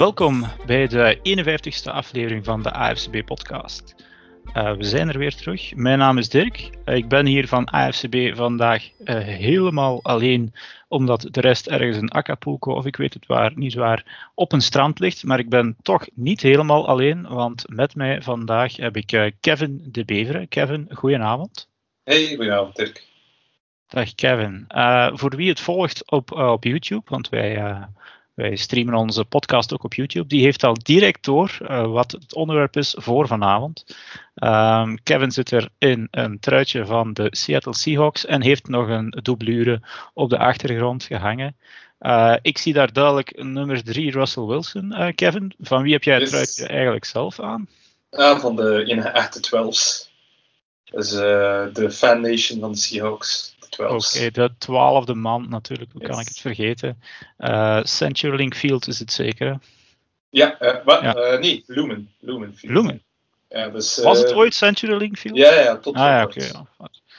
Welkom bij de 51ste aflevering van de AFCB-podcast. Uh, we zijn er weer terug. Mijn naam is Dirk. Uh, ik ben hier van AFCB vandaag uh, helemaal alleen, omdat de rest ergens in Acapulco, of ik weet het waar, niet waar, op een strand ligt. Maar ik ben toch niet helemaal alleen, want met mij vandaag heb ik Kevin de Beveren. Kevin, goedenavond. Hey, goedenavond Dirk. Dag Kevin. voor wie het volgt op, op YouTube, want wij wij streamen onze podcast ook op YouTube. Die heeft al direct door uh, wat het onderwerp is voor vanavond. Um, Kevin zit er in een truitje van de Seattle Seahawks en heeft nog een doublure op de achtergrond gehangen. Uh, ik zie daar duidelijk nummer 3 Russell Wilson. Uh, Kevin, van wie heb jij het truitje eigenlijk zelf aan? Van de echte 12's. Dus de fan nation van de Seahawks. Oké, okay, de twaalfde maand natuurlijk, hoe kan ik het vergeten? Uh, CenturyLink Field is het zeker, Ja, uh, wat? Ja. Uh, nee, Lumen. Lumen, Field. Lumen? Ja, dus, Was het ooit CenturyLink Field? Ja, ja, tot ah, ja, oké. Okay,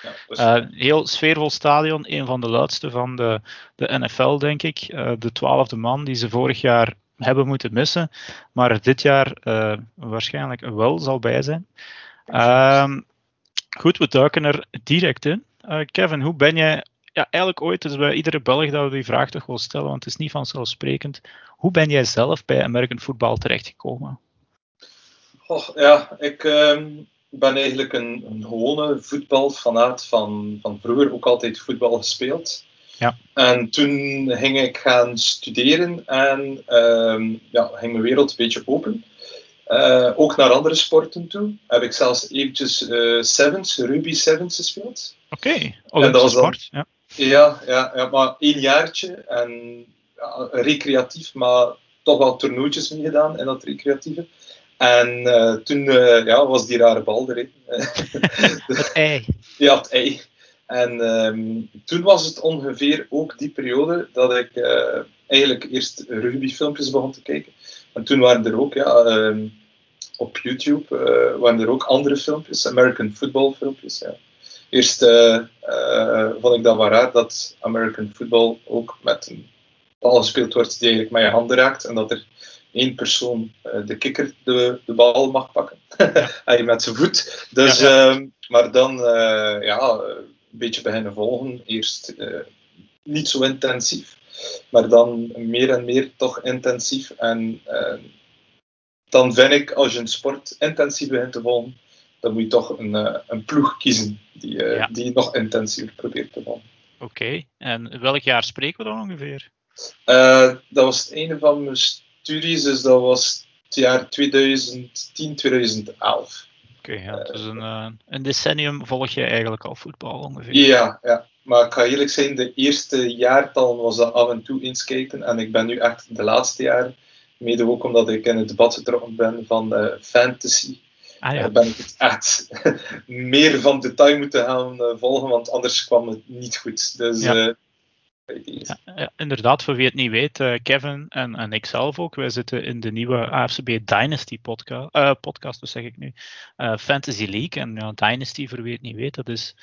ja. dus... heel sfeervol stadion, een van de luidste van de, de NFL, denk ik. de twaalfde man die ze vorig jaar hebben moeten missen, maar dit jaar waarschijnlijk wel zal bij zijn. Um, goed, we duiken er direct in. Uh, Kevin, hoe ben jij ja, eigenlijk ooit, dus bij iedere Belg dat we die vraag toch wel stellen, want het is niet vanzelfsprekend. Hoe ben jij zelf bij American Football terechtgekomen? Oh, ja, ik uh, ben eigenlijk een, een gewone voetbalfanaat van, van vroeger, ook altijd voetbal gespeeld. Ja. En toen ging ik gaan studeren en uh, ja, ging mijn wereld een beetje open. Uh, ook naar andere sporten toe. Heb ik zelfs eventjes uh, sevens, rugby sevens gespeeld. Oké, okay. dat was sport. ja. Ja, ja, ja, maar één jaartje en ja, recreatief, maar toch wel toernooitjes mee gedaan in dat recreatieve. En uh, toen uh, ja, was die rare bal erin. het ei. Ja, het ei. En um, toen was het ongeveer ook die periode dat ik uh, eigenlijk eerst rugbyfilmpjes begon te kijken. En toen waren er ook, ja, um, op YouTube, waren er ook andere filmpjes, American football filmpjes. Ja. Eerst uh, vond ik dat wel raar dat American football ook met een bal gespeeld wordt die eigenlijk met je handen raakt en dat er één persoon, uh, de kikker, de, de bal mag pakken. Ja. met zijn voet. Dus, ja, ehm, maar dan ja, een beetje beginnen volgen. Eerst niet zo intensief, maar dan meer en meer toch intensief. En dan vind ik, als je een sport intensief begint te volgen, dan moet je toch een, uh, een ploeg kiezen die, uh, ja. die nog intensiever probeert te volgen. Oké, okay. en welk jaar spreken we dan ongeveer? Uh, dat was het einde van mijn studies, dus dat was het jaar 2010, 2011. Oké, okay, ja, dus een, een decennium volg je eigenlijk al voetbal ongeveer. Ja, ja, maar ik ga eerlijk zijn, de eerste jaartallen was dat af en toe inskijken en ik ben nu echt de laatste jaren, mede ook omdat ik in het debat getrokken ben van fantasy Ah, ja. ben ik het echt meer van detail moeten gaan uh, volgen, want anders kwam het niet goed. Dus, ja. Ja, ja, inderdaad, voor wie het niet weet, uh, Kevin en, en ik zelf ook, wij zitten in de nieuwe AFCB Dynasty podcast, podcast dus zeg ik nu, Fantasy League. En Dynasty, voor wie het niet weet, dat is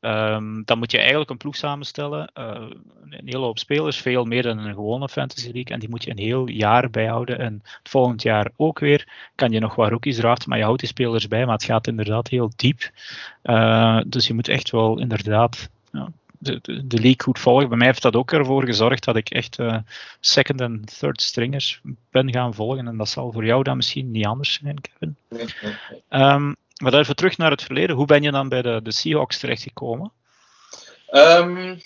Um, dan moet je eigenlijk een ploeg samenstellen. Uh, een hele hoop spelers, veel meer dan een gewone Fantasy League. En die moet je een heel jaar bijhouden. En het volgend jaar ook weer. Kan je nog wat rookies draften, maar je houdt die spelers bij. Maar het gaat inderdaad heel diep. Uh, dus je moet echt wel inderdaad ja, de, de, de, league goed volgen. Bij mij heeft dat ook ervoor gezorgd dat ik echt uh, second en third stringers ben gaan volgen. En dat zal voor jou dan misschien niet anders zijn, Kevin. Um, maar even terug naar het verleden. Hoe ben je dan bij de, de Seahawks terechtgekomen? Um,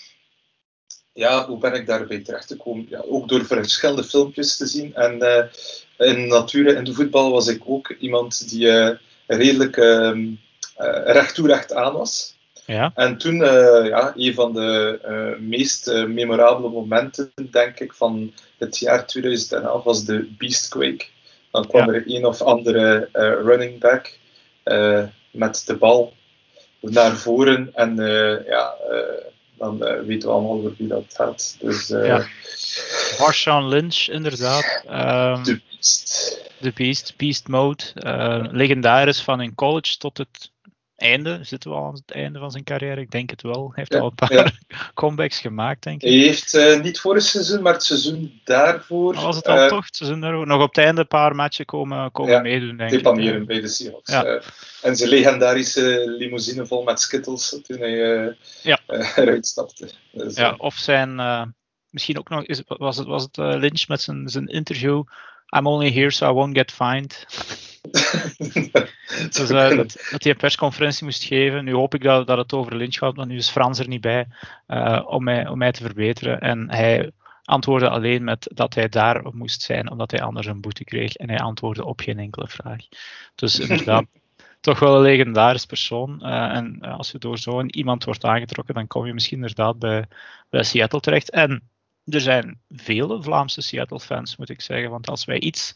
ja, hoe ben ik daarbij terechtgekomen? Ja, ook door verschillende filmpjes te zien. En uh, in nature, in de voetbal, was ik ook iemand die uh, redelijk uh, recht toe recht aan was. Ja. En toen, ja, een van de meest memorabele momenten, denk ik, van het jaar 2011 was de Beastquake. Dan kwam ja. er een of andere running back met de bal naar voren. En uh, ja, uh, dan weten we allemaal over wie dat gaat. Dus, ja. Marshawn Lynch, inderdaad. Um, de Beast. De Beast, Beast Mode. legendarisch van in college tot het einde, zitten we al aan het einde van zijn carrière? Ik denk het wel. Hij heeft Ja, al een paar ja. comebacks gemaakt, denk ik. Hij heeft eh, niet vorig seizoen, maar het seizoen daarvoor. Was het al eh, toch? Het seizoen daarvoor? Nog op het einde een paar matchen komen, komen Ja, meedoen, denk ik. depaneren bij de Seahawks. Eh, en zijn legendarische limousine vol met skittles toen hij eh, Ja. eh, eruit stapte. Dus, Ja, eh, of zijn, eh, misschien ook nog, is, was het, was het eh, Lynch met zijn, zijn interview? I'm only here so I won't get fined. Dus, dat, dat hij een persconferentie moest geven. Nu hoop ik dat, dat het over Lynch gaat, want nu is Frans er niet bij eh, om, mij, om mij te verbeteren. En hij antwoordde alleen met dat hij daar moest zijn, omdat hij anders een boete kreeg. En hij antwoordde op geen enkele vraag. Dus inderdaad, toch wel een legendarisch persoon. Eh, en als je door zo'n iemand wordt aangetrokken, dan kom je misschien inderdaad bij, bij Seattle terecht. En er zijn vele Vlaamse Seattle-fans, moet ik zeggen. Want als wij iets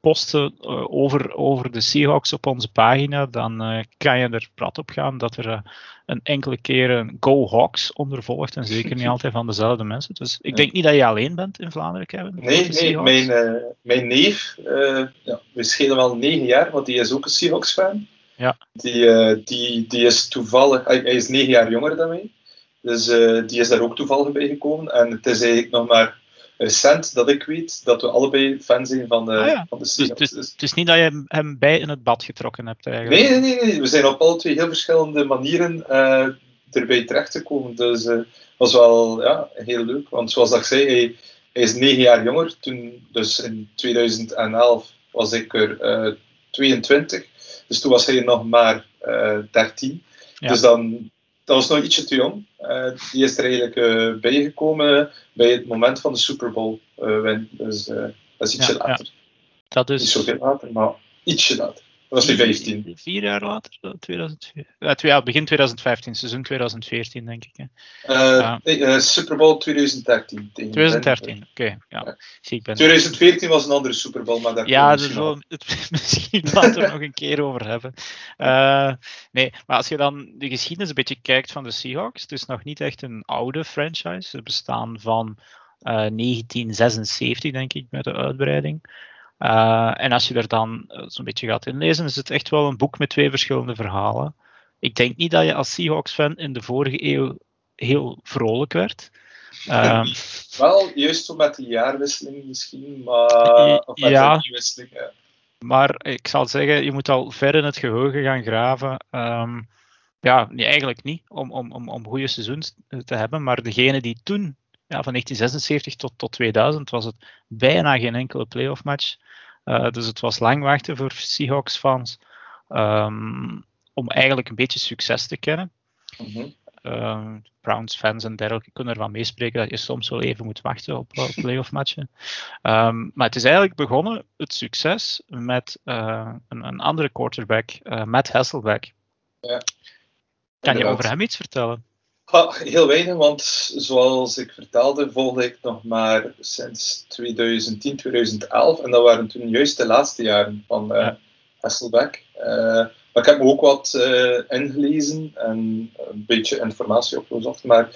posten eh, over, over de Seahawks op onze pagina, dan eh, kan je er prat op gaan dat er eh, een enkele keer een Go Hawks onder volgt. En zeker niet altijd van dezelfde mensen. Dus ik denk niet dat je alleen bent in Vlaanderen, Kevin. Nee, mijn, mijn neef, eh, ja, we schelen wel negen jaar, want die is ook een Seahawks-fan. Ja. Die, die, die is toevallig, hij, hij is negen jaar jonger dan mij, dus die is daar ook toevallig bij gekomen. En het is eigenlijk nog maar recent dat ik weet dat we allebei fan zijn van de, Ah ja. van de Dus, dus, Dus- het is niet dat je hem- bij in het bad getrokken hebt eigenlijk. Nee, nee, nee, nee, we zijn op alle twee heel verschillende manieren eh, erbij terechtgekomen. Dus eh, dat was wel ja, heel leuk. Want zoals dat ik zei, hij, hij is negen jaar jonger. Toen, dus in 2011 was ik er eh 22. Dus toen was hij nog maar eh 13. Ja. Dus dan, dat was nog ietsje te jong. Eh, die is er eigenlijk eh, bijgekomen bij het moment van de Super Bowl eh, win. Dus dat is ietsje Ja, ja. later. Dat Niet is zoveel later, maar ietsje later. Dat was hij 15. Vier, jaar later, eh, 2004. Ja, twee, ja, begin 2015, seizoen 2014, denk ik. Hè. Eh, eh, Super Bowl 2013. tegen 2013, oké. ja. Ja. Zie, ik ben 2014 was een andere Super Bowl, maar daar Ja, daar we misschien zullen nog we het misschien later nog een keer over hebben. Eh, nee, maar als je dan de geschiedenis een beetje kijkt van de Seahawks, het is nog niet echt een oude franchise. Ze bestaan van eh, 1976, denk ik, met de uitbreiding. Eh, en als je er dan eh, zo'n beetje gaat inlezen, is het echt wel een boek met twee verschillende verhalen. Ik denk niet dat je als Seahawks-fan in de vorige eeuw heel vrolijk werd. Ehm, Wel, juist zo met die jaarwisseling misschien, maar... Of met Ja. wisseling, ja. Maar ik zal zeggen, je moet al ver in het geheugen gaan graven. Ehm, ja, nee, eigenlijk niet, om, om, om, om goede seizoens te hebben. Maar degene die toen, ja, van 1976 tot, tot 2000, was het bijna geen enkele playoff match. Eh, dus het was lang wachten voor Seahawks-fans ehm, om eigenlijk een beetje succes te kennen. Mhm. Ehm, Browns-fans en dergelijke kunnen ervan meespreken dat je soms wel even moet wachten op, op playoff matchen. Ehm, maar het is eigenlijk begonnen, het succes, met eh, een, een andere quarterback, eh, Matt Hasselbeck. Ja, Kan je over hem iets vertellen? Ha, heel weinig, want zoals ik vertelde, volgde ik nog maar sinds 2010, 2011. En dat waren toen juist de laatste jaren van Ja. Hasselbeck. Eh, maar ik heb me ook wat eh, ingelezen en een beetje informatie opgezocht. Maar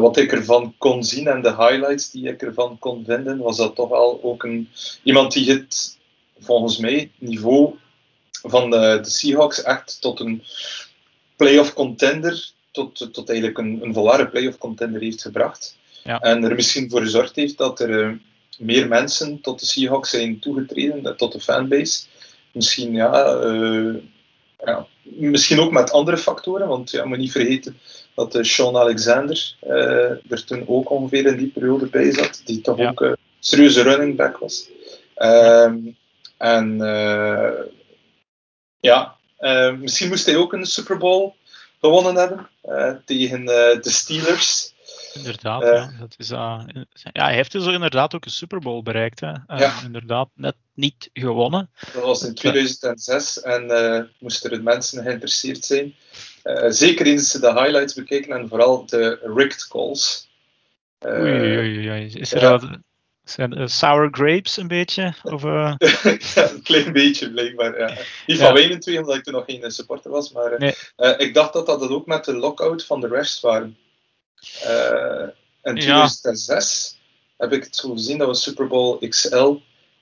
wat ik ervan kon zien en de highlights die ik ervan kon vinden, was dat toch wel ook een, iemand die het volgens mij niveau van de, de Seahawks echt tot een playoff contender, tot, tot eigenlijk een, een volwaardige playoff contender heeft gebracht. Ja. En er misschien voor gezorgd heeft dat er eh, meer mensen tot de Seahawks zijn toegetreden, eh, tot de fanbase. Misschien, ja, eh, ja, misschien ook met andere factoren, want ja, moet niet vergeten dat Sean Alexander er toen ook ongeveer in die periode bij zat, die toch Ja. ook een serieuze running back was. Ehm, en ja, misschien moest hij ook een Super Bowl gewonnen hebben eh, tegen eh, de Steelers. Inderdaad, Eh. ja. Dat is, ja. Hij heeft dus inderdaad ook een Super Bowl bereikt. Hè. Ja. Inderdaad, net niet gewonnen. Dat was in 2006 en moesten er mensen geïnteresseerd zijn. Zeker eens ze de highlights bekijken en vooral de rigged calls. Oei, oei, oei. Is er zijn eh, sour grapes een beetje? Of, ja, een klein beetje blijkbaar. Ja. Niet Ja. van wij twee, omdat ik toen nog geen eh, supporter was, maar Nee. ik dacht dat dat ook met de lockout van de refs waren. In Ja. 2006 heb ik het zo gezien, dat was Super Bowl XL.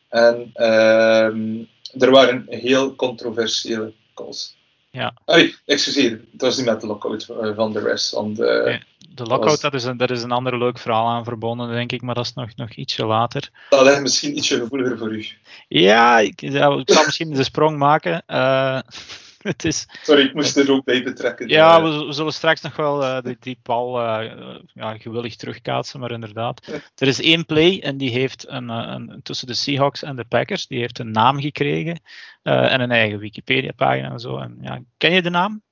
En ehm, er waren heel controversiële calls. Ja. Oei, excuseer, het was niet met de lockout eh, van de rest. Want, de lockout, was... dat, is een, dat is een ander leuk verhaal aan verbonden, denk ik, maar dat is nog, nog ietsje later. Dat ligt misschien ietsje gevoeliger voor u. Ja, ik, ik zal misschien de sprong maken. Uh, het is, Sorry, ik moest er ook bij betrekken. Ja, eh. we, we zullen straks nog wel uh, die, die bal uh, ja, gewillig terugkaatsen, maar inderdaad. Er is één play en die heeft een, een, tussen de Seahawks en de Packers, die heeft een naam gekregen en een eigen Wikipedia-pagina en zo. En, ja, ken je de naam?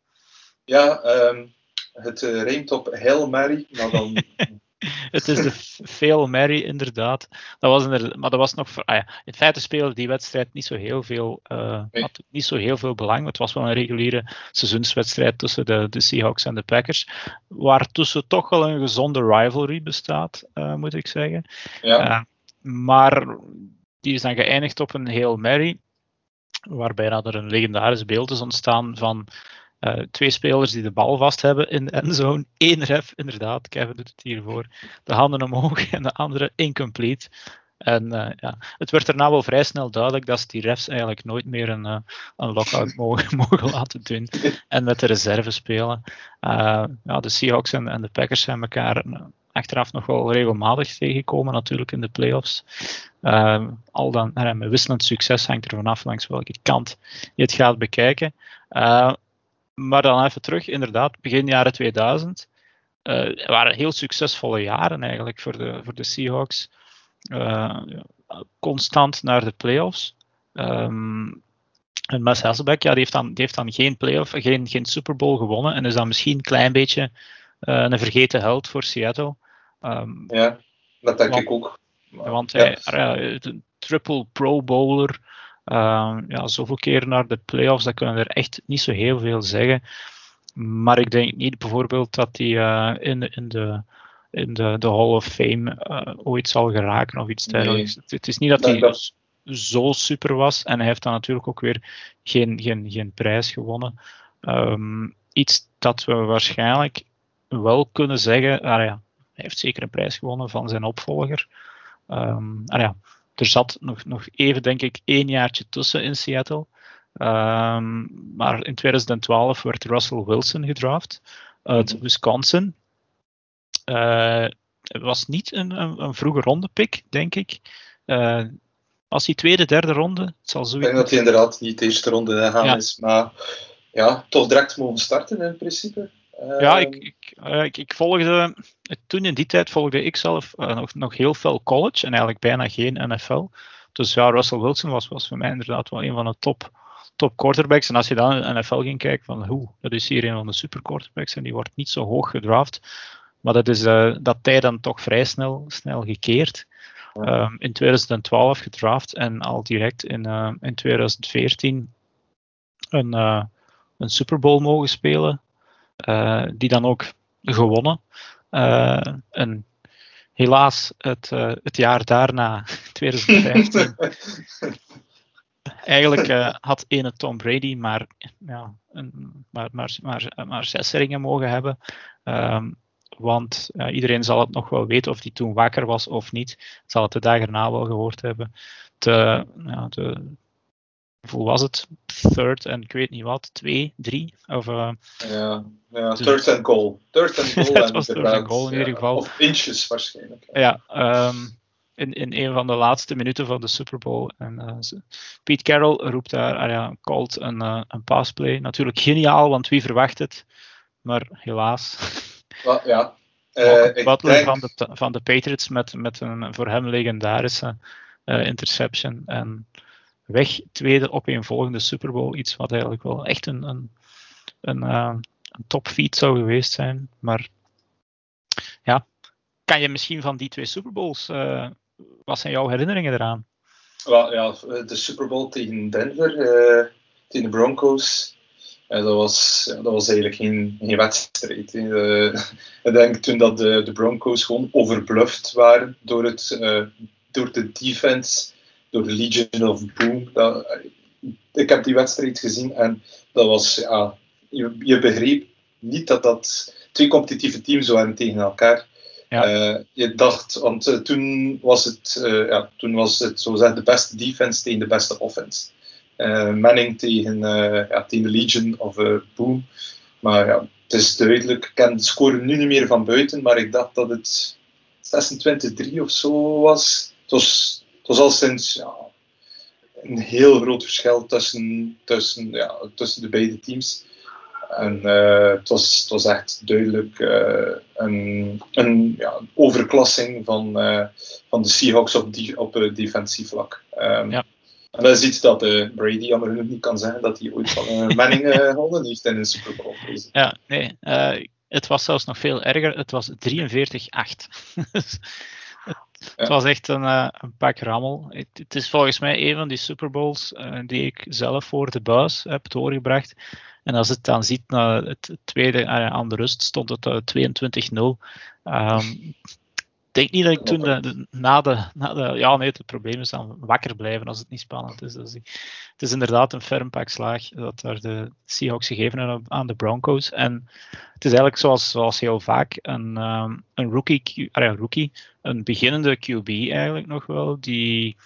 Ja, um, het rijmt op Hail Mary, maar dan het is de veel Mary, inderdaad. Dat was maar dat was nog voor. Ah ja, in feite speelde die wedstrijd niet zo heel veel, uh, had niet zo heel veel belang. Het was wel een reguliere seizoenswedstrijd tussen de, de Seahawks en de Packers. Waar tussen toch wel een gezonde rivalry bestaat, uh, moet ik zeggen. Ja. Uh, maar die is dan geëindigd op een heel Mary. Waarbij er een legendarisch beeld is ontstaan van uh, twee spelers die de bal vast hebben in de endzone. Eén ref, inderdaad, Kevin doet het hiervoor. De handen omhoog en de andere incomplete. En uh, ja, het werd daarna wel vrij snel duidelijk dat ze die refs eigenlijk nooit meer een, uh, een lockout mogen, mogen laten doen en met de reserve spelen. ja, de Seahawks en, de Packers zijn elkaar achteraf nog wel regelmatig tegengekomen, natuurlijk in de playoffs. al dan met wisselend succes hangt er vanaf langs welke kant je het gaat bekijken. Maar dan even terug, inderdaad, begin jaren 2000. Uh, waren heel succesvolle jaren eigenlijk voor de, voor de Seahawks. Uh, constant naar de playoffs. Um, en Mas Hasselbeck, ja, die heeft dan, die heeft dan geen playoff, geen, geen Super Bowl gewonnen. En is dan misschien een klein beetje uh, een vergeten held voor Seattle. Um, ja, dat denk want, ik ook. Want ja. hij, een triple Pro Bowler. Uh, ja, zoveel keer naar de playoffs, dat kunnen er echt niet zo heel veel zeggen. Maar ik denk niet bijvoorbeeld dat hij uh, in, in, de, in de, de Hall of Fame uh, ooit zal geraken of iets dergelijks. Nee. Het is niet dat hij dat... zo super was en hij heeft dan natuurlijk ook weer geen, geen, geen prijs gewonnen. Um, iets dat we waarschijnlijk wel kunnen zeggen, ah ja, hij heeft zeker een prijs gewonnen van zijn opvolger. Um, ah ja, er zat nog, nog even, denk ik, één jaartje tussen in Seattle. Um, maar in 2012 werd Russell Wilson gedraft uit mhm. Wisconsin. Uh, het was niet een, een, een, vroege ronde pick, denk ik. Uh, als die tweede, derde ronde, het zal zoiets... Ik denk dat hij inderdaad niet de eerste ronde gegaan ja. is, maar ja, toch direct mogen starten in principe. Ja, ik, ik, uh, ik, ik, volgde, toen in die tijd volgde ik zelf uh, nog, nog heel veel college en eigenlijk bijna geen NFL. Dus ja, Russell Wilson was, was voor mij inderdaad wel een van de top, top quarterbacks. En als je dan in de NFL ging kijken van hoe, dat is hier een van de super quarterbacks en die wordt niet zo hoog gedraft. Maar dat is uh, dat tijd dan toch vrij snel, snel gekeerd. Um, in 2012 gedraft en al direct in, in 2014 een, een Super Bowl mogen spelen. Uh, die dan ook gewonnen. Uh, en helaas het, uh, het jaar daarna, 2015, eigenlijk had ene Tom Brady maar, ja, een, maar, maar, maar, maar zes ringen mogen hebben. Um, want iedereen zal het nog wel weten of hij toen wakker was of niet. Zal het de dag erna wel gehoord hebben. De, ja, hoeveel was het? Third en ik weet niet wat, twee, drie? Of, uh, ja, ja, dus, third and goal. Third and goal. het was third and goal in ja, ieder geval. Of inches waarschijnlijk. Ja, um, in, in een van de laatste minuten van de Super Bowl. En uh, Pete Carroll roept daar, ah ja, called een, uh, een passplay. Natuurlijk geniaal, want wie verwacht het? Maar helaas. Well, ja. Uh, Butler denk... van, de, van de Patriots met, met een voor hem legendarische interception. En weg tweede op een volgende Super Bowl. Iets wat eigenlijk wel echt een, een, een, uh, een topfeat zou geweest zijn. Maar ja, kan je misschien van die twee Super Bowls, uh, wat zijn jouw herinneringen eraan? Well, ja, de Super Bowl tegen Denver, uh, tegen de Broncos. Ja, dat, was, ja, dat was eigenlijk geen, geen wedstrijd. ik denk toen dat de, de Broncos gewoon overbluffed waren door, het, door de defense door de Legion of Boom. Dat, ik heb die wedstrijd gezien en dat was, ja, je, je begreep niet dat dat twee competitieve teams waren tegen elkaar. Ja. Uh, je dacht, want uh, toen was het, uh, ja, toen was het zo zeggen, de beste defense tegen de beste offense. Manning tegen, ja, tegen de Legion of Boom. Maar ja, het is duidelijk. Ik ken de score nu niet meer van buiten, maar ik dacht dat het 26-3 of zo was. Het was, was al sinds ja, een heel groot verschil tussen, tussen, ja, tussen de beide teams. En uh, het, was, het was echt duidelijk uh, een, een ja, overklassing van, uh, van de Seahawks op, die, op defensief vlak. Um, ja. En dat is iets dat Brady jammer genoeg niet kan zeggen dat hij ooit van Manning gewonnen heeft in een Super Bowl. Ja, nee. het was zelfs nog veel erger. Het was 43-8. Het was echt een, uh, een pak rammel. Het, het, is volgens mij een van die Super Bowls uh, die ik zelf voor de buis heb doorgebracht. En als het dan ziet na het tweede uh, aan de rust, stond het 22-0. Um, denk niet dat ik toen de, na, de, na de. Ja, nee, het probleem is dan wakker blijven als het niet spannend is. Dus het is inderdaad een ferm pak slaag dat daar de Seahawks gegeven hebben aan de Broncos. En het is eigenlijk zoals, zoals heel vaak een, um, een rookie, uh, rookie, een beginnende QB eigenlijk nog wel, die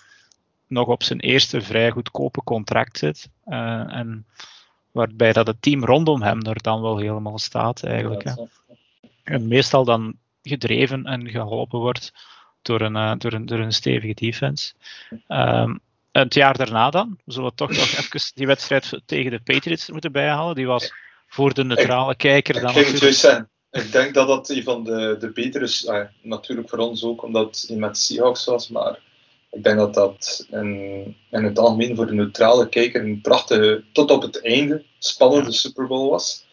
nog op zijn eerste vrij goedkope contract zit. Uh, en waarbij dat het team rondom hem er dan wel helemaal staat eigenlijk. Hè. En meestal dan gedreven en geholpen wordt door een, uh, door een, door een stevige defense. Um, het jaar daarna dan, zullen we toch nog even die wedstrijd tegen de Patriots moeten bijhalen. Die was voor de neutrale kijker dan ik natuurlijk... Ik denk dat dat een van de, de betere is. Ah, natuurlijk voor ons ook, omdat hij met Seahawks was. Maar ik denk dat dat in, in het algemeen voor de neutrale kijker een prachtige, tot op het einde, spannende ja. Super Bowl was.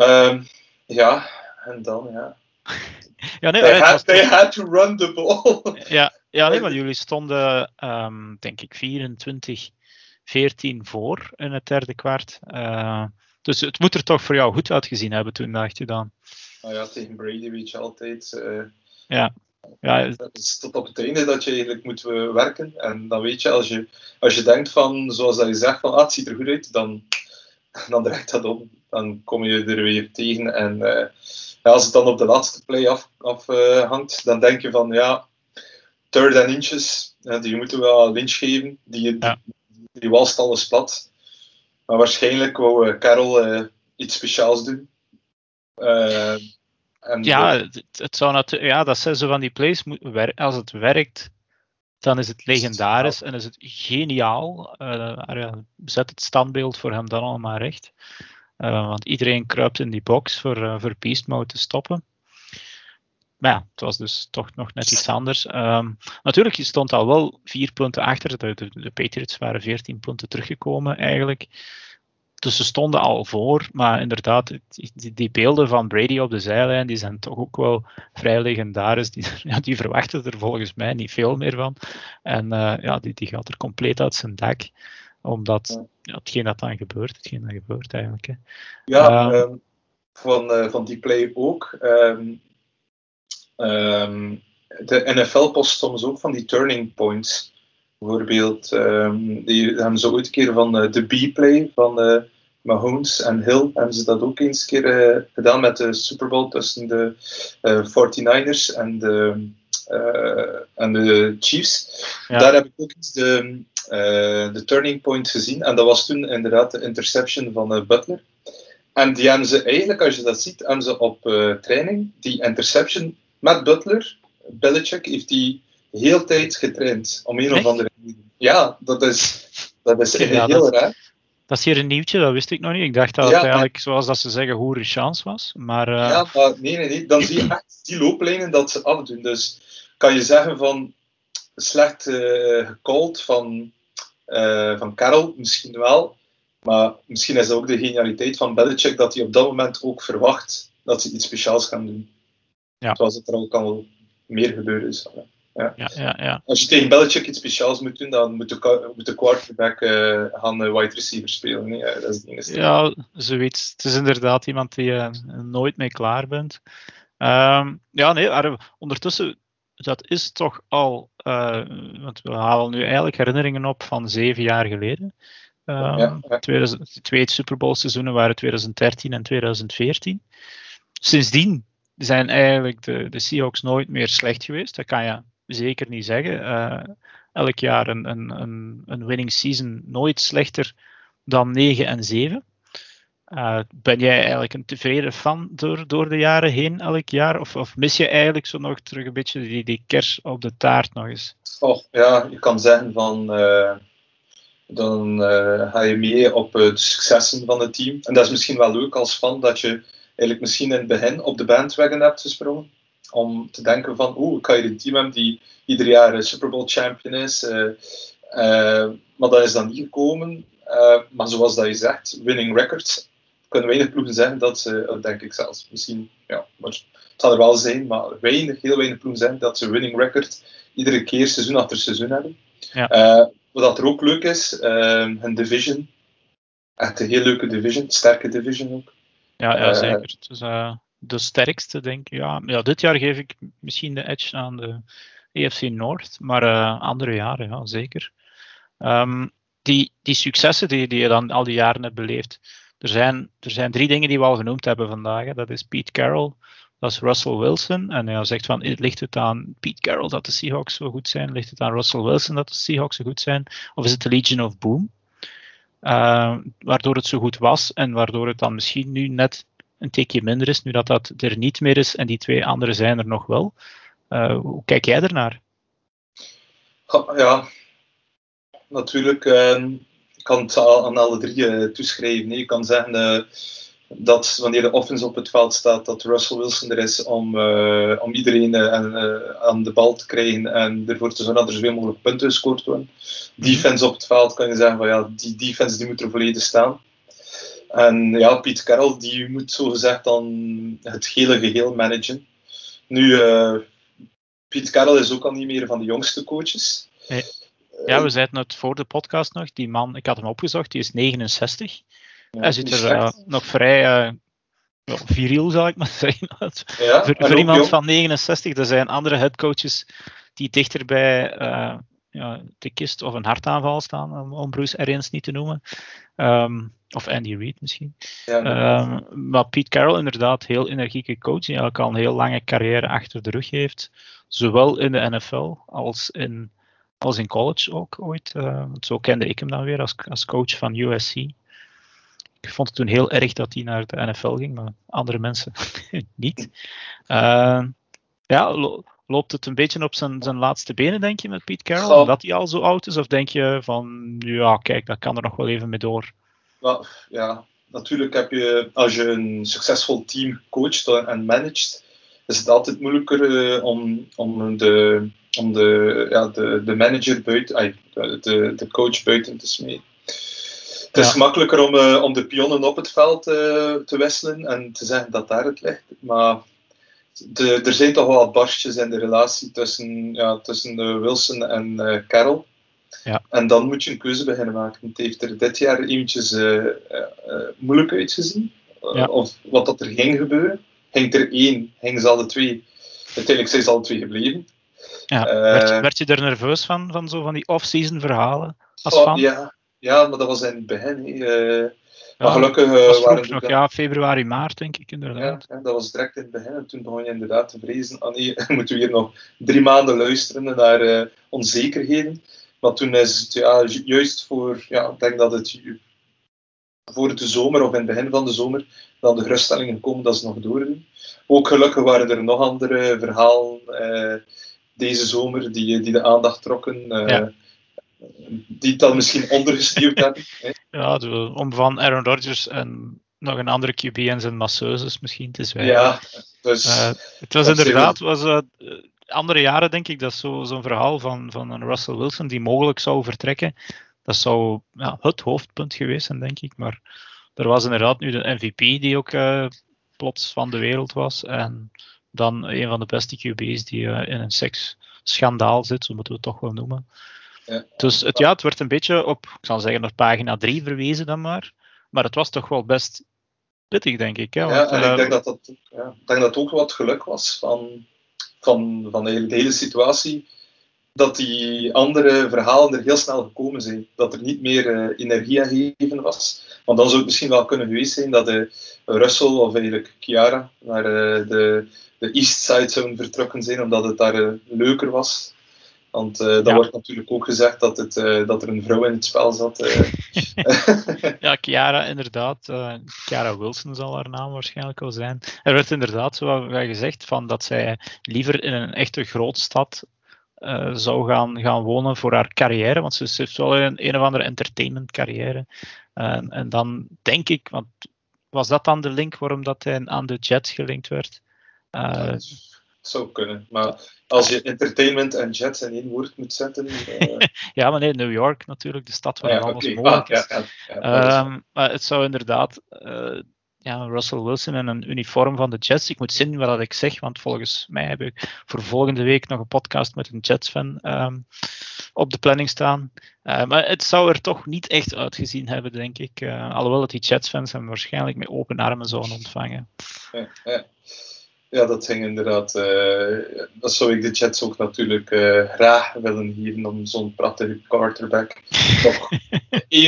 Um, ja, en dan ja. ja, nee, they, had, they had to run the ball. ja, ja nee, maar jullie stonden, um, denk ik, 24, 14 voor in het derde kwart. Uh, dus het moet er toch voor jou goed uitgezien hebben toen, dacht je dan? Nou ja, tegen Brady weet je altijd. Uh, ja. Ja, dat is tot op het einde dat je eigenlijk moet werken. En dan weet je, als je, als je denkt van, zoals dat je zegt, van ah, het ziet er goed uit, dan, dan draait dat om. Dan kom je er weer tegen. En uh, ja, als het dan op de laatste play afhangt, af, uh, dan denk je van, ja, third and inches, die moeten we wel lynch geven. Die, ja. die, die walst alles plat. Maar waarschijnlijk wou Carol iets speciaals doen. ja, het, het, zou ja, dat zijn zo van die plays. Als het werkt, dan is het legendarisch en is het geniaal. Uh, zet het standbeeld voor hem dan allemaal recht. Uh, want iedereen kruipt in die box voor, uh, voor Beast Mode te stoppen. Maar ja, het was dus toch nog net iets anders. Um, natuurlijk, je stond al wel vier punten achter. De, de, de Patriots waren veertien punten teruggekomen eigenlijk. Dus ze stonden al voor, maar inderdaad, die, beelden van Brady op de zijlijn, die zijn toch ook wel vrij legendarisch. Die, ja, verwachten er volgens mij niet veel meer van. En uh, ja, die, die gaat er compleet uit zijn dak omdat ja, hetgeen dat dan gebeurt, hetgeen dat gebeurt eigenlijk. Hè. Ja, um, um, van, uh, van die play ook. Um, de NFL post soms ook van die turning points. Bijvoorbeeld, die hebben ze ooit een keer van uh, de B-play van uh, Mahomes en Hill, hebben ze dat ook eens een keer gedaan met de Super Bowl tussen de 49ers en de, en de Chiefs. Ja. Daar heb ik ook eens de de turning point gezien. En dat was toen inderdaad de interception van uh, Butler. En die hebben ze eigenlijk, als je dat ziet, hebben ze op uh, training die interception met Butler. Belichick heeft die heel tijd getraind. Om een of andere reden. Ja, dat is, dat is ja, heel dat, raar. Dat is hier een nieuwtje, dat wist ik nog niet. Ik dacht dat ja, het eigenlijk, zoals dat ze zeggen, hoere chance was. Maar, Ja, maar nee, nee, nee. Dan zie je echt die looplijnen dat ze afdoen. Dus kan je zeggen van slecht uh, gecalled van, uh, van Karel, misschien wel. Maar misschien is dat ook de genialiteit van Belichick dat hij op dat moment ook verwacht dat ze iets speciaals gaan doen. Ja. Zoals het er ook al meer gebeuren is. Ja. Ja, ja, ja. Als je tegen Belichick iets speciaals moet doen, dan moet de, moet de quarterback uh, gaan wide receiver spelen. Nee? Ja, dat is het ja, zoiets. Het is inderdaad iemand die je nooit mee klaar bent. Um, ja, nee, ondertussen dat is toch al, uh, want we halen nu eigenlijk herinneringen op van zeven jaar geleden. Uh, ja, ja. 2000, twee Super Bowl seizoenen waren 2013 en 2014. Sindsdien zijn eigenlijk de, de Seahawks nooit meer slecht geweest. Dat kan je zeker niet zeggen. Uh, elk jaar een, een, een, een winning season nooit slechter dan 9 en 7. Uh, ben jij eigenlijk een tevreden fan door, door de jaren heen elk jaar? Of, of mis je eigenlijk zo nog terug een beetje die, die kers op de taart nog eens? Oh, ja, je kan zeggen van... Uh, dan uh, ga je mee op de successen van het team. En dat is misschien wel leuk als fan, dat je eigenlijk misschien in het begin op de bandwagon hebt gesprongen. Om te denken van, oeh, ga hier een team hebben die ieder jaar Super Bowl champion is. maar dat is dan niet gekomen. maar zoals dat je zegt, winning records kunnen weinig ploegen zeggen dat ze, oh, denk ik zelfs, misschien, ja, maar het zal er wel zijn, maar weinig, heel weinig ploegen zeggen dat ze winning record iedere keer seizoen achter seizoen hebben. Ja. Uh, wat er ook leuk is, uh, een division. Echt een heel leuke division, sterke division ook. Ja, ja uh, zeker. Het is de sterkste, denk ik. Ja, ja, dit jaar geef ik misschien de edge aan de EFC North, maar andere jaren, ja, zeker. Um, die, die successen die, die je dan al die jaren hebt beleefd, er zijn, er zijn drie dingen die we al genoemd hebben vandaag. Dat is Pete Carroll, dat is Russell Wilson. En hij zegt van, ligt het aan Pete Carroll dat de Seahawks zo goed zijn? Ligt het aan Russell Wilson dat de Seahawks zo goed zijn? Of is het de Legion of Boom? Uh, waardoor het zo goed was en waardoor het dan misschien nu net een tikje minder is, nu dat dat er niet meer is en die twee andere zijn er nog wel. Uh, hoe kijk jij ernaar? Ja, natuurlijk. Uh, kan het aan alle drie uh, toeschrijven. Je kan zeggen uh, dat wanneer de offense op het veld staat, dat Russell Wilson er is om, uh, om iedereen aan de bal te krijgen en ervoor te zorgen dat er zoveel mogelijk punten gescoord worden. Defense op het veld kan je zeggen van ja, die defense die moet er volledig staan. En ja, Piet Carroll die moet zogezegd dan het hele geheel managen. Nu, Piet Carroll is ook al niet meer van de jongste coaches. Nee. Ja, we zeiden het voor de podcast nog. Die man, ik had hem opgezocht, die is 69. Hij ziet er uh, nog vrij uh, viriel, zal ik maar zeggen. Ja, voor, voor iemand van 69, er zijn andere headcoaches die dichter bij uh, ja, de kist of een hartaanval staan, om, om Bruce Arians niet te noemen. Um, of Andy Reid misschien. Um, maar Pete Carroll, inderdaad, heel energieke coach, die eigenlijk al een heel lange carrière achter de rug heeft. Zowel in de NFL als in als in college ook ooit. Uh, zo kende ik hem dan weer als, als coach van USC. Ik vond het toen heel erg dat hij naar de NFL ging, maar andere mensen niet. Uh, ja, loopt het een beetje op zijn, zijn laatste benen, denk je, met Pete Carroll? Omdat hij al zo oud is? Of denk je van, ja, kijk, dat kan er nog wel even mee door? Nou, ja, natuurlijk heb je, als je een succesvol team coacht en managt, is het altijd moeilijker uh, om, om de om de, ja, de, de manager buiten, de, de coach buiten te smeden. Het is gemakkelijker om, uh, om de pionnen op het veld uh, te wisselen en te zeggen dat daar het ligt. Maar de, er zijn toch wel wat barstjes in de relatie tussen, ja, tussen uh, Wilson en Carroll. Ja. En dan moet je een keuze beginnen maken. Het heeft er dit jaar eventjes moeilijk uitgezien. Ja. Of wat dat er ging gebeuren. Ging er één, ging ze alle twee. Uiteindelijk zijn ze alle twee gebleven. Ja, werd, je, eh, werd, je er nerveus van, van zo van die off-season verhalen als fan? Ja, ja, maar dat was in het begin. Uh, maar gelukkig uh, waren nog, ja, februari, maart denk ik inderdaad. Ja, dat was direct in het begin. En toen begon je inderdaad te vrezen. Ah nee, moeten we hier nog drie maanden luisteren naar uh, onzekerheden. Maar toen is het ja, juist voor, ja, ik denk dat het voor de zomer of in het begin van de zomer dan de geruststellingen komen dat ze nog doordoen. Ook gelukkig waren er nog andere verhalen deze zomer die, die de aandacht trokken. Uh, Die het dan misschien ondergestuurd hebben. Ja, om van Aaron Rodgers en nog een andere QB en zijn masseuses misschien te zwijgen. Ja, dus, uh, het was inderdaad, was, andere jaren denk ik, dat zo'n verhaal van, van een Russell Wilson die mogelijk zou vertrekken, dat zou ja, het hoofdpunt geweest zijn, denk ik. Maar er was inderdaad nu de MVP die ook plots van de wereld was. En dan een van de beste QB's die uh, in een seksschandaal zit, zo moeten we het toch wel noemen. Ja. Dus het, ja, het werd een beetje op, ik zal zeggen, op pagina 3 verwezen dan maar. Maar het was toch wel best pittig, denk ik. Hè? Want, ja, en ik eh, denk dat, dat, ja, ik denk dat ook wat geluk was van, van, van de hele situatie dat die andere verhalen er heel snel gekomen zijn. Dat er niet meer uh, energie aan geven was. Want dan zou het misschien wel kunnen geweest zijn dat de Russell of eigenlijk Chiara naar uh, de, de East Side zouden vertrokken zijn, omdat het daar leuker was. Want uh, dat wordt natuurlijk ook gezegd dat, het, uh, dat er een vrouw in het spel zat. Uh. ja, Chiara inderdaad. Chiara Wilson zal haar naam waarschijnlijk wel zijn. Er werd inderdaad zo gezegd van dat zij liever in een echte grootstad zou gaan, gaan wonen voor haar carrière. Want ze heeft wel een, een of andere entertainment carrière. en dan denk ik, want was dat dan de link waarom dat hij aan de Jets gelinkt werd? Uh, zou kunnen, maar als je entertainment en Jets in één woord moet zetten. Uh... ja, maar nee, New York natuurlijk, de stad waar ja, alles okay. mogelijk ah, is. Ja, um, maar het zou inderdaad uh, ja, Russell Wilson in een uniform van de Jets. Ik moet zien wat ik zeg, want volgens mij heb ik voor volgende week nog een podcast met een Jets-fan um, op de planning staan. Uh, maar het zou er toch niet echt uitgezien hebben, denk ik. Uh, alhoewel dat die Jets-fans hem waarschijnlijk met open armen zouden ontvangen. Ja, ja. ja dat ging inderdaad. Uh, dat zou ik de Jets ook natuurlijk graag willen geven om zo'n prachtige quarterback nog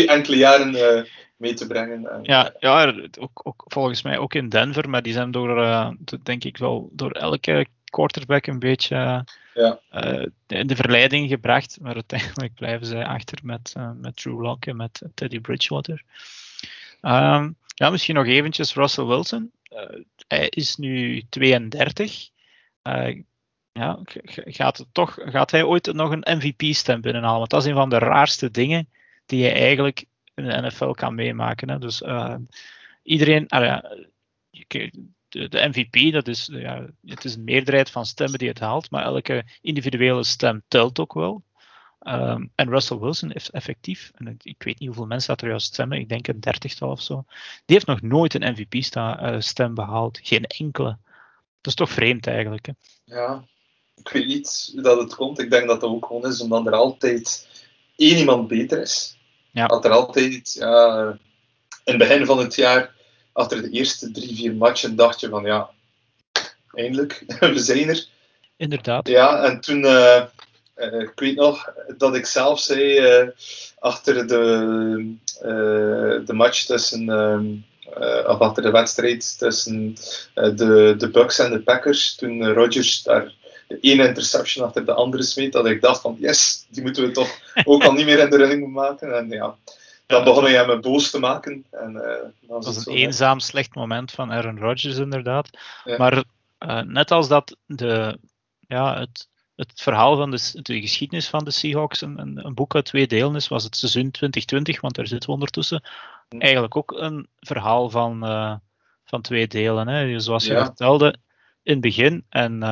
enkele jaren mee te brengen. En, ja, ja ook, ook, volgens mij ook in Denver, maar die zijn door, uh, denk ik wel, door elke quarterback een beetje ja. uh, in de verleiding gebracht. Maar uiteindelijk blijven zij achter met, uh, met Drew Lock en met Teddy Bridgewater. Um, ja, misschien nog eventjes Russell Wilson. hij is nu 32. ja, gaat, het toch, gaat hij ooit nog een MVP-stem binnenhalen? Want dat is een van de raarste dingen die je eigenlijk in de NFL kan meemaken. Hè. Dus uh, iedereen, de, de, MVP, dat is, ja, het is een meerderheid van stemmen die het haalt, maar elke individuele stem telt ook wel. Um, en Russell Wilson heeft effectief, en ik weet niet hoeveel mensen dat er juist stemmen, ik denk een dertigtal of zo, die heeft nog nooit een MVP-stem behaald. Geen enkele. Dat is toch vreemd eigenlijk. Hè? Ja, ik weet niet hoe dat het komt. Ik denk dat dat ook gewoon is omdat er altijd één iemand beter is. Ja. Had er altijd, ja, in het begin van het jaar, achter de eerste drie, vier matchen, dacht je van ja, eindelijk, we zijn er. Inderdaad. Ja, en toen, uh, uh, ik weet nog dat ik zelf zei, uh, achter de, de match tussen, of achter de wedstrijd tussen de, de Bucks en de Packers, toen Rodgers daar de ene interception achter de andere smeet, dat ik dacht van yes, die moeten we toch ook al niet meer in de running maken. En ja, dan begon hij me boos te maken. En, uh, dat was een eenzaam, slecht moment van Aaron Rodgers inderdaad. Maar uh, net als dat de, ja, het, het verhaal van de, de geschiedenis van de Seahawks een, een, boek uit twee delen is, was het seizoen 2020, want daar zitten we ondertussen, eigenlijk ook een verhaal van, uh, van twee delen. Hè. Zoals je ja. vertelde in het begin. En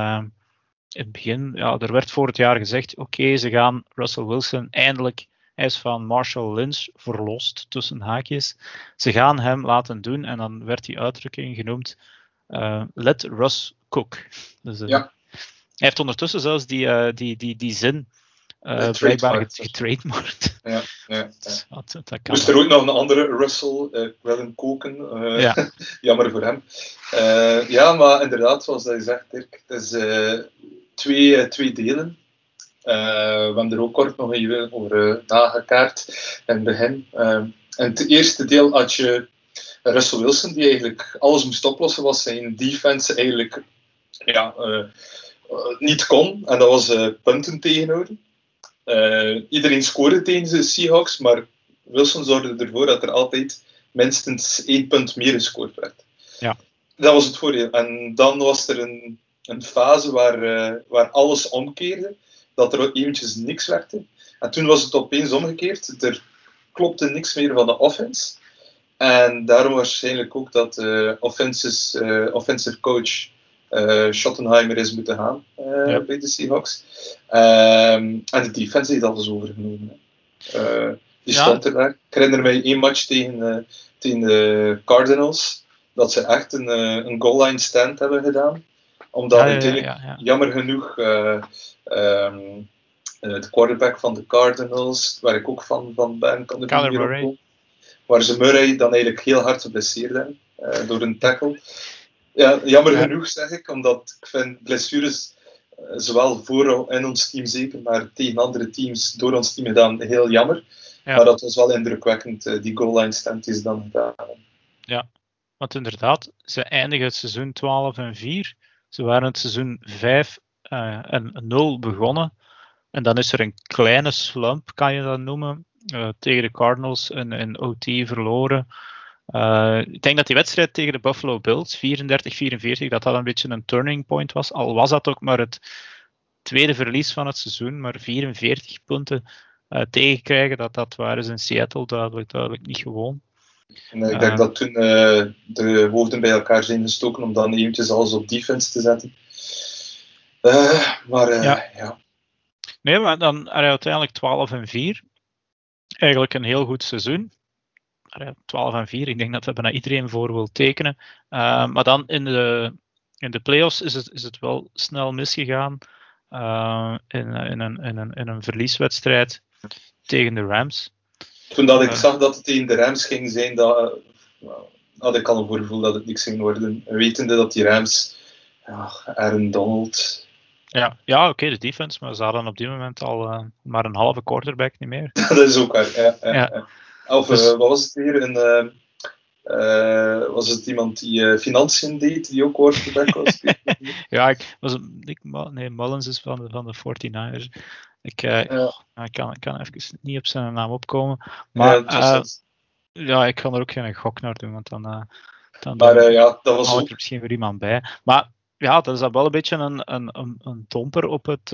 in het begin, ja, er werd voor het jaar gezegd: oké, ze gaan Russell Wilson eindelijk. Hij is van Marshall Lynch verlost, tussen haakjes. Ze gaan hem laten doen en dan werd die uitdrukking genoemd: uh, Let Russ cook. Dus, uh, ja. Hij heeft ondertussen zelfs die, uh, die, die, die zin uh, blijkbaar getrademarkt. Ja, ja, ja. Dat, dat kan Moest er ook nog een andere Russell uh, willen koken. Uh, ja. jammer voor hem. ja, maar inderdaad, zoals hij zegt, Dirk, het is twee, eh, twee delen. Uh, we hebben er ook kort nog even over uh, nagekaart in het begin. In het eerste deel had je Russell Wilson, die eigenlijk alles moest oplossen, was zijn defense eigenlijk ja, niet kon. En dat was punten tegenhouden. iedereen scoorde tegen de Seahawks, maar Wilson zorgde ervoor dat er altijd minstens één punt meer gescoord werd. Ja. Dat was het voordeel. En dan was er een een fase waar, uh, waar alles omkeerde, dat er eventjes niks werkte. En toen was het opeens omgekeerd. Er klopte niks meer van de offense. En daarom waarschijnlijk ook dat uh, offenses, uh, offensive coach uh, Schottenheimer is moeten gaan ja. bij de Seahawks. Um, en de defense heeft alles overgenomen. die ja. stond er daar. Ik herinner mij één match tegen, tegen de Cardinals, dat ze echt een, een goal line stand hebben gedaan omdat ja, natuurlijk, jammer genoeg, uh, um, de quarterback van de Cardinals, waar ik ook van, van ben, kan meer op Waar ze Murray dan eigenlijk heel hard geblesseerd hebben uh, door een tackle. Ja, jammer genoeg zeg ik, omdat ik vind blessures zowel voor in ons team zeker, maar tegen andere teams door ons team gedaan heel jammer. Maar dat was wel indrukwekkend, die goal line stand is dan gedaan. Ja, want inderdaad, ze eindigen het seizoen 12 en 4. Ze waren het seizoen 5 uh, eh, en 0 begonnen. en dan is er een kleine slump, kan je dat noemen. tegen de Cardinals in, in OT verloren. ik denk dat die wedstrijd tegen de Buffalo Bills, 34-44, dat dat een beetje een turning point was. Al was dat ook maar het tweede verlies van het seizoen, maar 44 punten tegenkrijgen, dat, dat waren ze in Seattle duidelijk niet gewoon. Nee, ik denk dat toen uh, de hoofden bij elkaar zijn gestoken om dan eventjes alles op defense te zetten. maar ja. ja. Nee, maar dan uiteindelijk 12 en 4. Eigenlijk een heel goed seizoen. 12 en 4, ik denk dat we bijna iedereen voor wil tekenen. maar dan in de, in de playoffs is het, is het wel snel misgegaan. Uh, in, in, een, in, een, in een verlieswedstrijd tegen de Rams. Toen dat ik zag dat het tegen de Rams ging zijn, dat, had ik al een voorgevoel dat het niks ging worden. Wetende dat die Rams, ja, Aaron Donald. Ja, ja oké, okay, de defense, maar ze hadden op dit moment al maar een halve quarterback niet meer. dat is ook waar, ja. ja, ja. Of dus, wat was het weer? Een, uh, was het iemand die uh, financiën deed, die ook quarterback was? ja, ik was ik, nee, Mullins is van de, van de 49ers. Ik, uh, ja. ik, kan, ik kan even niet op zijn naam opkomen. Maar ja, ja ik kan er ook geen gok naar doen, want dan, dan, maar, ja, dat was er misschien weer iemand bij. Maar ja, dat is dan wel een beetje een, een, een, een domper op het,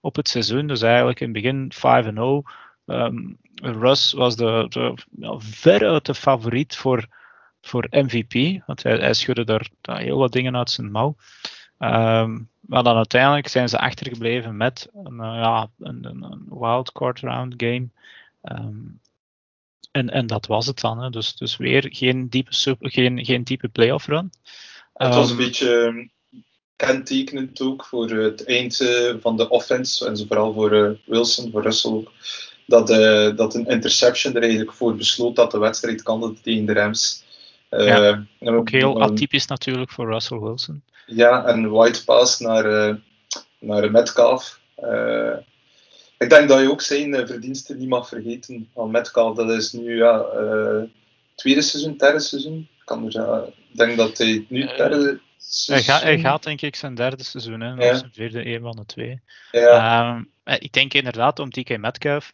op het seizoen. Dus eigenlijk in het begin 5-0. Um, Russ was de, de ja, veruit de favoriet voor, voor MVP, want hij, hij schudde daar, daar, heel wat dingen uit zijn mouw. Um, maar dan uiteindelijk zijn ze achtergebleven met een, uh, ja, een, een, wildcard round game. Um, en, en dat was het dan. Hè. Dus, dus weer geen diepe, geen, geen diepe playoff run. Het was een beetje kentekenend ook voor het eind van de offense. En vooral voor uh, Wilson, voor Russell dat, uh, dat een interception er eigenlijk voor besloot dat de wedstrijd kan tegen de Rams. Uh, ja, ook heel atypisch natuurlijk voor Russell Wilson. Ja, een white pass naar, uh, naar Metcalf. ik denk dat je ook zijn verdiensten niet mag vergeten van Metcalf. Dat is nu ja, tweede seizoen, derde seizoen. Ik kan er, denk dat hij nu derde hij gaat, hij gaat, denk ik zijn derde seizoen, hè, ja. of zijn vierde, een van de twee. Ja. Um, ik denk inderdaad om TK Metcalf,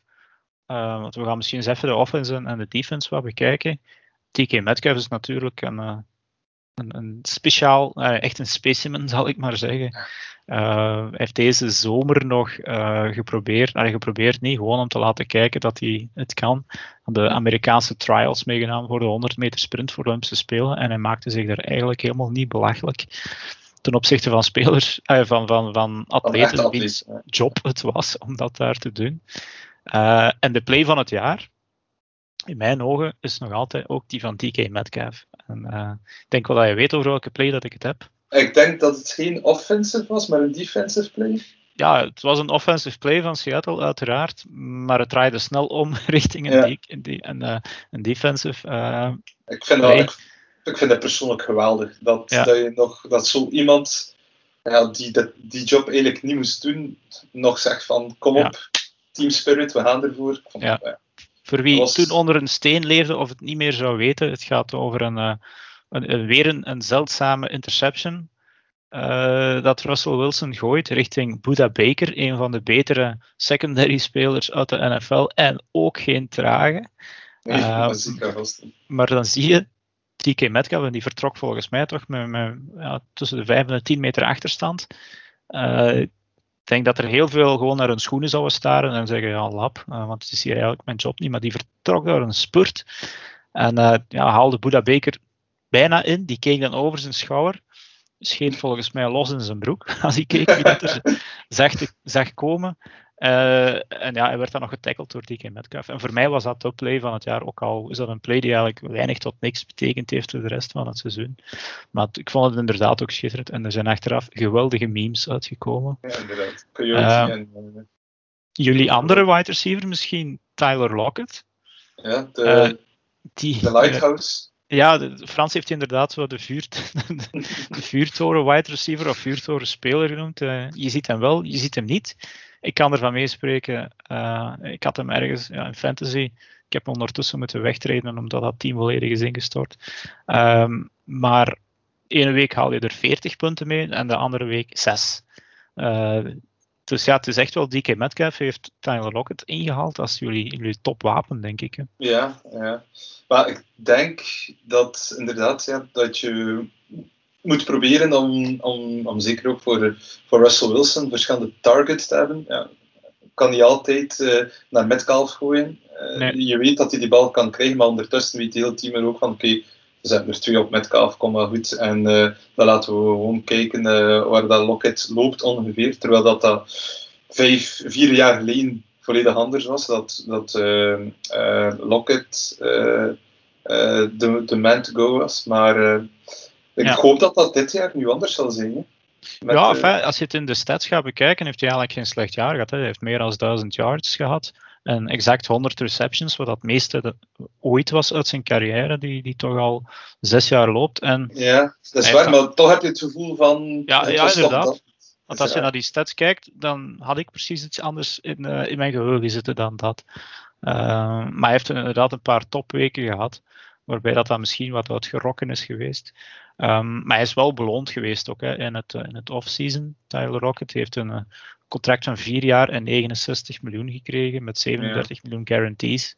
uh, want we gaan misschien eens even de offense en de defense wat bekijken. TK Metcalf is natuurlijk een, uh, een, een, speciaal, uh, echt een specimen zal ik maar zeggen. hij heeft deze zomer nog geprobeerd, nou, geprobeerd niet, gewoon om te laten kijken dat hij het kan. De Amerikaanse trials meegenomen voor de 100 meter sprint voor Olympische Spelen. En hij maakte zich daar eigenlijk helemaal niet belachelijk ten opzichte van spelers, van, van, van atleten, wiens job het was om dat daar te doen. Uh, en de play van het jaar, in mijn ogen, is nog altijd ook die van TK Metcalf. En, uh, ik denk wel dat je weet over welke play dat ik het heb. Ik denk dat het geen offensive was, maar een defensive play. Ja, het was een offensive play van Seattle, uiteraard. Maar het draaide snel om richting een, ja. die, een, uh, een defensive ik, vind dat, ik, ik, vind het persoonlijk geweldig. Dat, ja. dat, je nog, dat zo iemand ja, die dat, die job eigenlijk niet moest doen, nog zegt van kom op, team spirit, we gaan ervoor. Ja. ja. Voor wie was... toen onder een steen leefde of het niet meer zou weten, het gaat over een, uh, een, een weer een, een, zeldzame interception uh, dat Russell Wilson gooit richting Buda Baker, een van de betere secondary spelers uit de NFL en ook geen trage. Nee, uh, maar dan zie je TK Metcalf, en die vertrok volgens mij toch met, met ja, tussen de 5 en de 10 meter achterstand. Uh, ik denk dat er heel veel gewoon naar hun schoenen zouden staren en zeggen, ja, lap, uh, want het is hier eigenlijk mijn job niet. Maar die vertrok door een spurt en uh, ja, haalde Buda Baker bijna in. Die keek dan over zijn schouder. Scheet volgens mij los in zijn broek als hij keek wie dat er zag, zag komen. Uh, en ja, hij werd dan nog getackled door DK Metcalf. En voor mij was dat de play van het jaar, ook al is dat een play die eigenlijk weinig tot niks betekend heeft voor de rest van het seizoen. Maar ik vond het inderdaad ook schitterend. En er zijn achteraf geweldige memes uitgekomen. Ja, inderdaad. Kun je zien. Uh, jullie andere wide receiver, misschien Tyler Lockett? Ja, de, uh, die, de Lighthouse. Ja, Frans heeft inderdaad zo de, de vuurtoren wide receiver of vuurtoren speler genoemd. Uh, je ziet hem wel, je ziet hem niet ik kan ervan meespreken. Uh, ik had hem ergens ja, in fantasy. Ik heb hem ondertussen moeten wegtreden omdat dat team volledig is ingestort. Um, maar ene week haal je er 40 punten mee en de andere week 6. Uh, Dus ja, het is echt wel DK Metcalf heeft Tyler Lockett ingehaald als jullie, jullie topwapen, denk ik. Hè? Ja, ja. Maar ik denk dat inderdaad ja, dat je moet proberen om, om, om zeker ook voor, voor Russell Wilson verschillende targets te hebben. Ja, kan niet altijd uh, naar Metcalf gooien. Uh, nee. Je weet dat hij die bal kan krijgen, maar ondertussen weet het hele team er ook van: oké, okay, zetten er twee op Metcalf, kom maar goed. En uh, dan laten we gewoon kijken waar dat Lockett loopt ongeveer. Terwijl dat, dat vijf, vier jaar geleden volledig anders was. Dat, dat Lockett de, de man to go was. Maar ik ja. hoop dat dat dit jaar nu anders zal zijn. Hè? Met, ja, enfin, als je het in de stats gaat bekijken, heeft hij eigenlijk geen slecht jaar gehad. Hè. Hij heeft meer dan 1000 yards gehad. En exact 100 receptions, wat dat meeste de, ooit was uit zijn carrière, die, die toch al zes jaar loopt. En ja, dat is waar, maar toch heb je het gevoel van. Ja, ja inderdaad. Want als je naar die stats kijkt, dan had ik precies iets anders in, uh, in mijn geheugen zitten dan dat. Uh, maar hij heeft inderdaad een paar topweken gehad, waarbij dat dan misschien wat uitgerokken is geweest. Um, maar hij is wel beloond geweest ook hè, in het, in het off-season. Tyler Rocket heeft een uh, contract van 4 jaar en 69 miljoen gekregen met 37 ja. miljoen guarantees.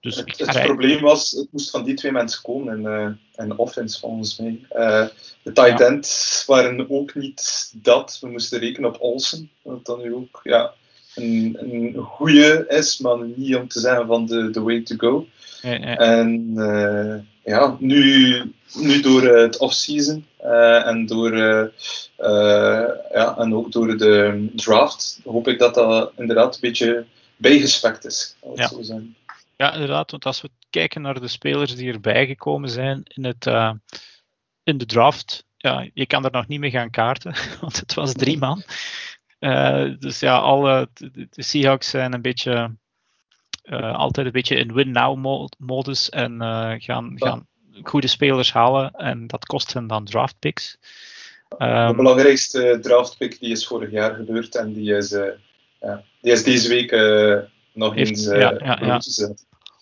Dus het, probleem was, het moest van die twee mensen komen in, uh, in offense volgens mij. Uh, de tight ja. ends waren ook niet dat. We moesten rekenen op Olsen, wat dan nu ook ja, een, een goede is, maar niet om te zeggen van de, the way to go. Ja, en ja, nu nu door eh, het off-season uh, en, door, uh, ja, en ook door de draft hoop ik dat dat inderdaad een beetje bijgespekt is. Ja. Zo zijn. ja, inderdaad. Want als we kijken naar de spelers die erbij gekomen zijn in, het, in de draft, ja, je kan er nog niet mee gaan kaarten, want het was drie man. Dus ja, alle, de, de Seahawks zijn een beetje, altijd een beetje in win-now-modus en gaan, gaan goede spelers halen en dat kost hen dan draftpicks. Um, de ehm, belangrijkste draftpick die is vorig jaar gebeurd en die is, uh, ja, die is deze week nog heeft, eens ja, ja,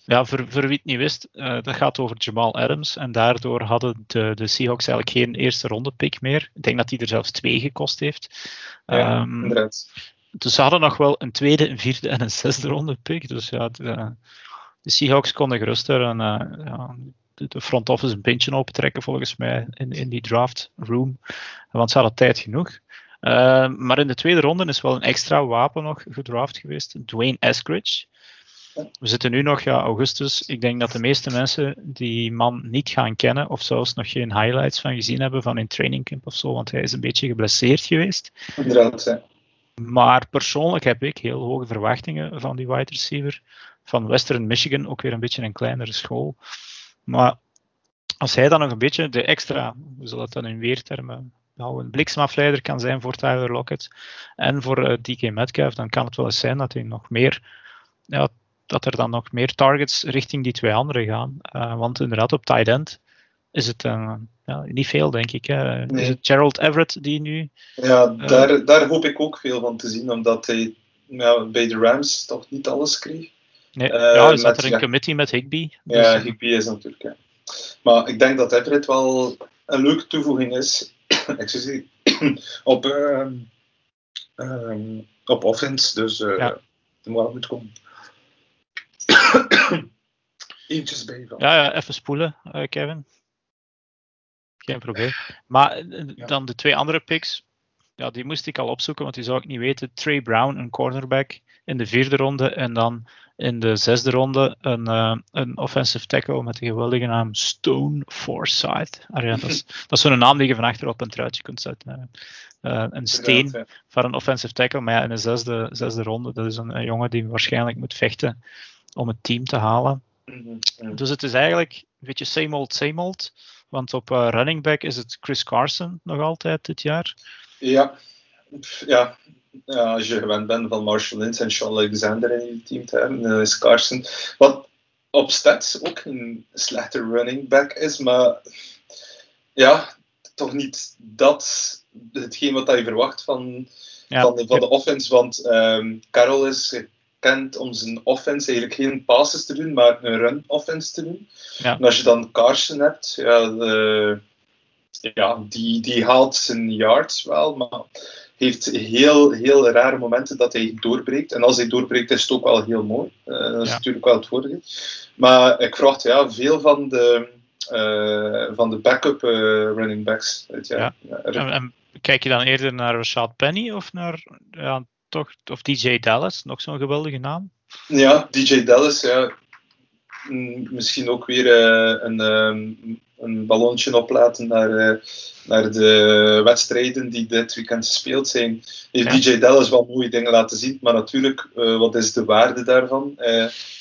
ja. voor, voor wie het niet wist, dat gaat over Jamal Adams. En daardoor hadden de, de Seahawks eigenlijk geen eerste ronde pick meer. Ik denk dat hij er zelfs twee gekost heeft. Ja, um, dus ze hadden nog wel een tweede, een vierde en een zesde ronde pick. Dus ja, de, de Seahawks konden geruster. En, ja, de front office een pintje opentrekken volgens mij in, in die draft room. Want ze hadden tijd genoeg. Uh, maar in de tweede ronde is wel een extra wapen nog gedraft geweest. Dwayne Eskridge. We zitten nu nog ja, augustus. Ik denk dat de meeste mensen die man niet gaan kennen, of zelfs nog geen highlights van gezien hebben van in trainingcamp of zo, want hij is een beetje geblesseerd geweest. Inderdaad, ja. Maar persoonlijk heb ik heel hoge verwachtingen van die wide receiver. Van Western Michigan, ook weer een beetje een kleinere school. Maar als hij dan nog een beetje de extra, we zullen het dan in weertermen nou, een bliksemafleider kan zijn voor Tyler Lockett en voor uh, eh, DK Metcalf, dan kan het wel eens zijn dat hij nog meer, ja, dat er dan nog meer targets richting die twee anderen gaan. Uh, want inderdaad, op tight end is het uh, ja, niet veel, denk ik. Hè. Nee. Is het Gerald Everett die nu. Ja, daar, daar hoop ik ook veel van te zien, omdat hij ja, bij de Rams toch niet alles kreeg. Nee, ja, zat er een ja, committee met Higby. Dus, ja, eh, Higby is natuurlijk. Ja. Maar ik denk dat Everett wel een leuke toevoeging is. Excuseer. op, uh, um, op offense. Dus uh, ja. moet komen. Eentjes bij. Ja, ja, even spoelen, uh, Kevin. Geen probleem. Maar dan de twee andere picks. Ja, die moest ik al opzoeken, want die zou ik niet weten. Trey Brown, een cornerback in de vierde ronde. En dan in de zesde ronde een, uh, een offensive tackle met de geweldige naam Stone Forsyth. Ah, ja, dat, is, dat is zo'n naam die je van achter op een truitje kunt zetten. Uh, een steen van een offensive tackle. Maar ja, in de zesde, zesde ronde, dat is een, een, jongen die waarschijnlijk moet vechten om het team te halen. Mhm, dus het is eigenlijk een beetje same old, same old. Want op uh, running back is het Chris Carson nog altijd dit jaar. Ja, ja ja, als je gewend bent van Marshall Lynch en Sean Alexander in je team te hebben, dan is Carson, wat op stats ook een slechte running back is, maar ja, toch niet dat, hetgeen wat je verwacht van, ja. van, de, van de offense, want um, Carroll is gekend om zijn offense eigenlijk geen passes te doen, maar een run offense te doen. Ja. En als je dan Carson hebt, ja, de, ja die, die haalt zijn yards wel, maar heeft heel, heel rare momenten dat hij doorbreekt. En als hij doorbreekt, is het ook wel heel mooi. Uh, dat is natuurlijk wel het voordeel. Maar ik verwacht ja, veel van de, uh, van de backup uh, running backs. ja. En, en, kijk je dan eerder naar Rashad Penny of naar ja, toch, of DJ Dallas, nog zo'n geweldige naam? Ja, DJ Dallas, ja. Misschien ook weer een, een ballonnetje oplaten naar, uh, naar de wedstrijden die dit weekend gespeeld zijn. Heeft DJ Dallas wel mooie dingen laten zien, maar natuurlijk, uh, wat is de waarde daarvan?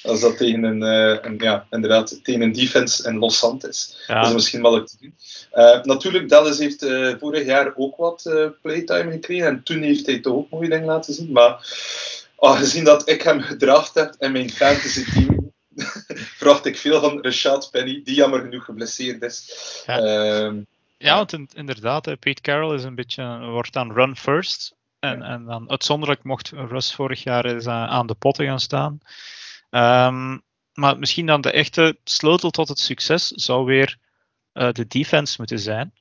Als dat tegen een, een, ja, inderdaad, tegen een defense en Los is. Ja. Dat is misschien wel te doen. natuurlijk, Dallas heeft vorig jaar ook wat playtime gekregen en toen heeft hij toch ook mooie dingen laten zien, maar gezien dat ik hem gedraft heb in mijn fantasy team, verwacht ik veel van Rashad Penny, die jammer genoeg geblesseerd is. Ja, uh, ja want inderdaad, Pete Carroll is een beetje, wordt dan run first. En, en dan uitzonderlijk mocht Russ vorig jaar eens aan de potten gaan staan. Um, maar misschien dan de echte sleutel tot het succes zou weer uh, de defense moeten zijn.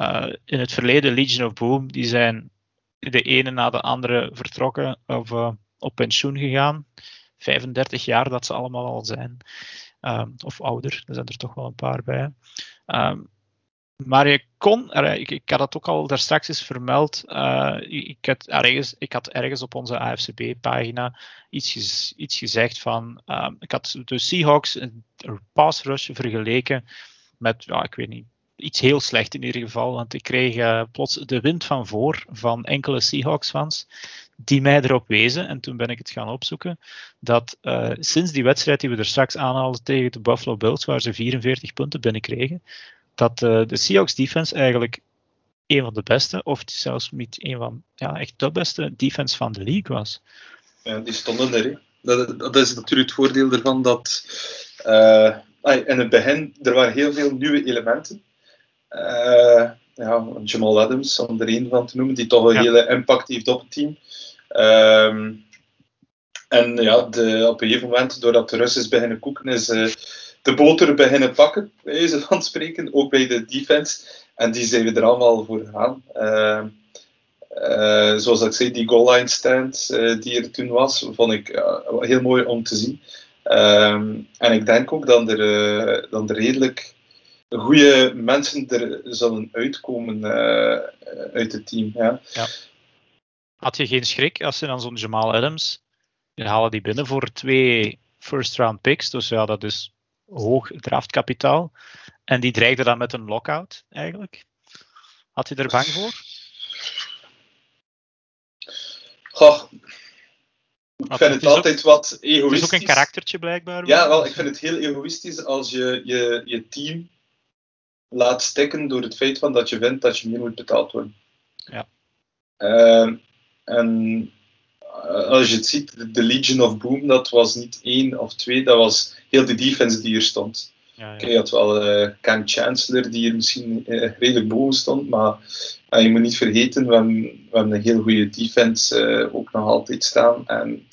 Uh, in het verleden, Legion of Boom, die zijn de ene na de andere vertrokken of uh, op pensioen gegaan. 35 jaar dat ze allemaal al zijn. Um, of ouder, er zijn er toch wel een paar bij. Um, maar je kon, ik, ik, had het ook al daar straks eens vermeld, uh, ik, had ergens, ik had ergens op onze AFCB-pagina iets, iets gezegd van, um, ik had de Seahawks een pass rush vergeleken met, ja, ik weet niet, iets heel slecht in ieder geval, want ik kreeg uh, plots de wind van voor van enkele Seahawks-fans die mij erop wezen, en toen ben ik het gaan opzoeken, dat uh, sinds die wedstrijd die we er straks aanhaalden tegen de Buffalo Bills, waar ze 44 punten binnenkregen, dat uh, de Seahawks defense eigenlijk een van de beste, of zelfs niet een van ja, echt de beste defense van de league was. Ja, die stonden er. Dat, dat, is natuurlijk het voordeel ervan dat uh, in het begin er waren heel veel nieuwe elementen. Ja, Jamal Adams, om er een van te noemen, die toch een hele impact heeft op het team. Um, en ja, de, op een gegeven moment, doordat de Russen beginnen koeken, is uh, de boter beginnen pakken, bij wijze van spreken, ook bij de defense. En die zijn we er allemaal voor gegaan. Uh, uh, zoals ik zei, die goal line stand uh, die er toen was, vond ik heel mooi om te zien. Um, en ik denk ook dat er, dat er redelijk goede mensen er zullen uitkomen uit het team. Ja. ja. Had je geen schrik als je dan zo'n Jamal Adams, halen die binnen voor twee first round picks, dus ja, dat is hoog draftkapitaal. En die dreigde dan met een lockout eigenlijk. Had je er bang voor? Goh, ik vind het, altijd wat egoïstisch. Het is ook een karaktertje blijkbaar. Ja, wel, ik vind het heel egoïstisch als je je, je team laat stikken door het feit van dat je vindt dat je meer moet betaald worden. Ja. Uh, en eh, als je het ziet, de Legion of Boom, dat was niet één of twee, dat was heel de defense die er stond. Ja, ja. je had wel uh, Ken Chancellor, die er misschien uh, redelijk boven stond, maar uh, je moet niet vergeten, we hebben, we hebben een heel goede defense ook nog altijd staan. En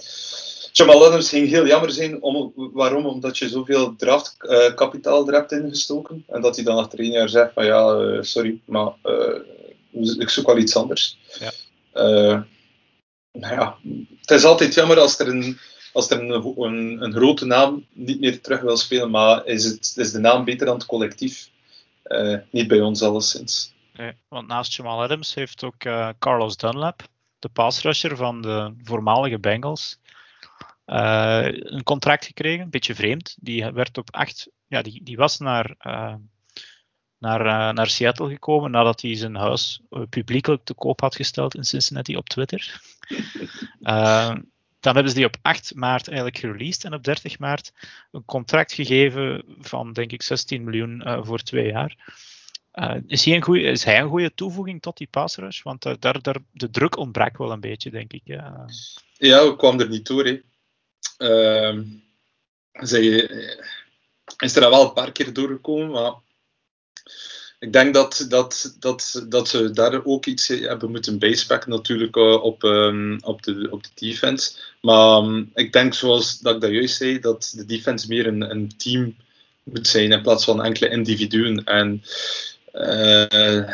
Jamal Adams ging heel jammer zijn. Om, waarom? Omdat je zoveel draftkapitaal er hebt ingestoken. En dat hij dan achter één jaar zegt van ja, sorry, maar ik zoek wel iets anders. Ja nou ja, het is altijd jammer als er een, als er een, een, een, grote naam niet meer terug wil spelen, maar is, het, is de naam beter dan het collectief? Uh, niet bij ons alleszins. Nee, want naast Jamal Adams heeft ook uh, Carlos Dunlap, de passrusher van de voormalige Bengals, uh, een contract gekregen. Een beetje vreemd. Die werd op acht, ja, die, die was naar naar, uh, naar Seattle gekomen nadat hij zijn huis publiekelijk te koop had gesteld in Cincinnati op Twitter. Uh, dan hebben ze die op 8 maart eigenlijk gereleased en op 30 maart een contract gegeven van denk ik 16 miljoen voor twee jaar. is, hij een goeie, is hij een goede toevoeging tot die pass rush? Want daar, daar, de druk ontbrak wel een beetje, denk ik. Ja, ja we kwamen er niet door. Hè. Ehm, is er wel een paar keer doorgekomen, maar ik denk dat, dat, dat, dat ze daar ook iets hebben moeten bijspekken natuurlijk eh, op, um, op, de, op de defense. Maar um, ik denk zoals dat ik dat juist zei, dat de defense meer een, een team moet zijn in plaats van enkele individuen. En uh,